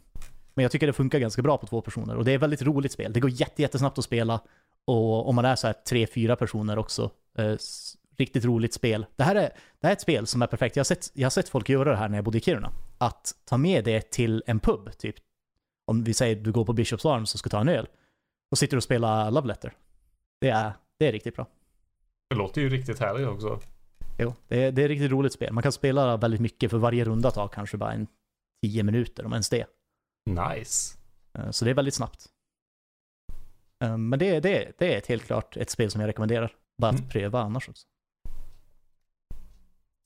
men jag tycker det funkar ganska bra på två personer och det är ett väldigt roligt spel. Det går jätte, jättesnabbt att spela och om man är så här tre, fyra personer också. Eh, riktigt roligt spel. Det här, är, det här är ett spel som är perfekt. Jag har, sett, jag har sett folk göra det här när jag bodde i Kiruna. Att ta med det till en pub, typ. Om vi säger du går på Bishops Arms och ska ta en öl. Och sitter och spelar Love Letter. Det är, det är riktigt bra. Det låter ju riktigt härligt också. Jo, det är, det är ett riktigt roligt spel. Man kan spela väldigt mycket för varje runda tar kanske bara en tio minuter, om ens det. Nice. Eh, Så det är väldigt snabbt. Eh, Men det, det, det är helt klart ett spel som jag rekommenderar. Bara att Mm. pröva annars också.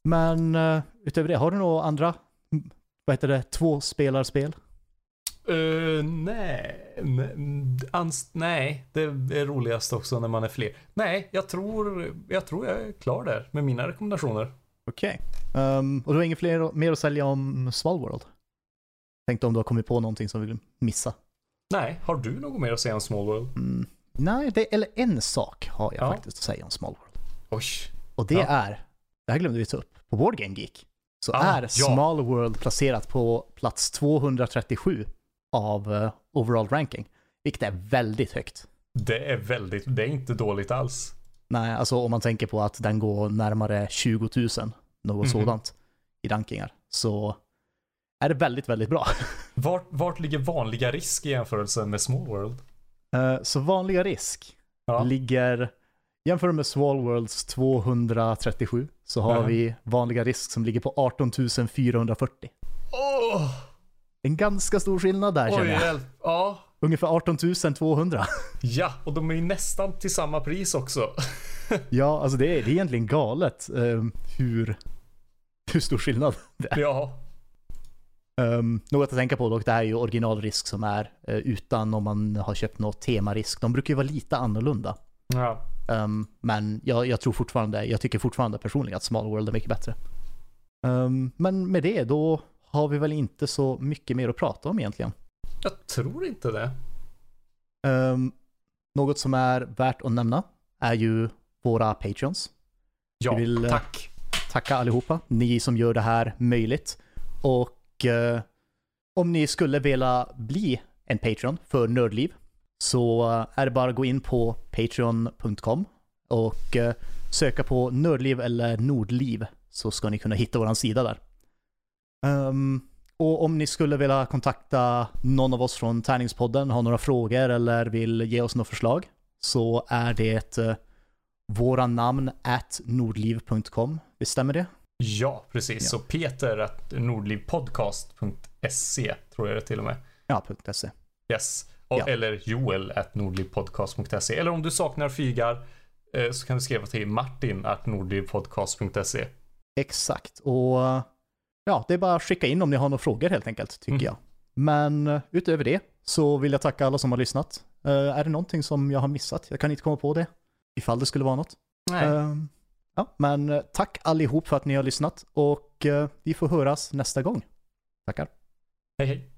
Men eh, utöver det, har du några andra, vad heter det, två spelarspel? Uh, nej, nej, ans- nej, det är roligast också när man är fler. Nej, jag tror, jag tror jag är klar där med mina rekommendationer. Okej. Ehm, och du har inget fler, mer att sälja om Small World? Tänkte om du har kommit på någonting som du vill missa. Nej, har du något mer att säga om Small World? Mm. Nej, det, eller en sak har jag Ja. faktiskt att säga om Small World. Oj. Och det Ja. är, det här glömde vi ta upp, på Board Game Geek så Ah, är ja. Small World placerat på plats 237 av eh, overall ranking. Vilket är väldigt högt. Det är väldigt, det är inte dåligt alls. Nej, alltså om man tänker på att den går närmare 20 000, något Mhm. sådant, i rankingar. Så är det väldigt, väldigt bra. (laughs) Vart, vart ligger vanliga risk i jämförelse med Small World? Eh, Så vanliga risk Ja. ligger, jämför med Small Worlds 237, så har Ja. vi vanliga risk som ligger på 18 440. Åh! En ganska stor skillnad där Oj, känner jag. hjälp. Ja. Ungefär 18 200. Ja, och de är ju nästan till samma pris också. (laughs) Ja, alltså det är, det är egentligen galet eh, hur, hur stor skillnad det är. Ja. Um, något att tänka på dock, det här är ju originalrisk som är eh, utan om man har köpt något temarisk. De brukar ju vara lite annorlunda. Ja. Um, men jag, jag tror fortfarande, jag tycker fortfarande personligen att Small World är mycket bättre. Um, men med det, då har vi väl inte så mycket mer att prata om egentligen. Jag tror inte det. Um, något som är värt att nämna är ju våra Patreons. Ja, Vi vill, eh, tack. tacka allihopa, ni som gör det här möjligt. Och eh, om ni skulle vilja bli en Patreon för Nördliv så är det bara att gå in på patreon.com och eh, söka på Nördliv eller Nordliv så ska ni kunna hitta våran sida där. Ehm, och om ni skulle vilja kontakta någon av oss från Tärningspodden, har några frågor eller vill ge oss några förslag så är det eh, våra namn at nordliv.com. Visst stämmer det? Ja, precis. Ja. Så Peter att nordlivpodcast.se tror jag det till och med. Ja, .se. Yes. Ja. Eller Joel at nordlivpodcast.se. Eller om du saknar fygar eh, så kan du skriva till Martin at nordlivpodcast.se. Exakt. Och ja, det är bara att skicka in om ni har några frågor helt enkelt, tycker Mm. jag. Men eh, utöver det så vill jag tacka alla som har lyssnat. Eh, är det någonting som jag har missat? Jag kan inte komma på det. Ifall det skulle vara något. Nej. Ehm, ja, men tack allihop för att ni har lyssnat och eh, vi får höras nästa gång. Tackar. Hej hej.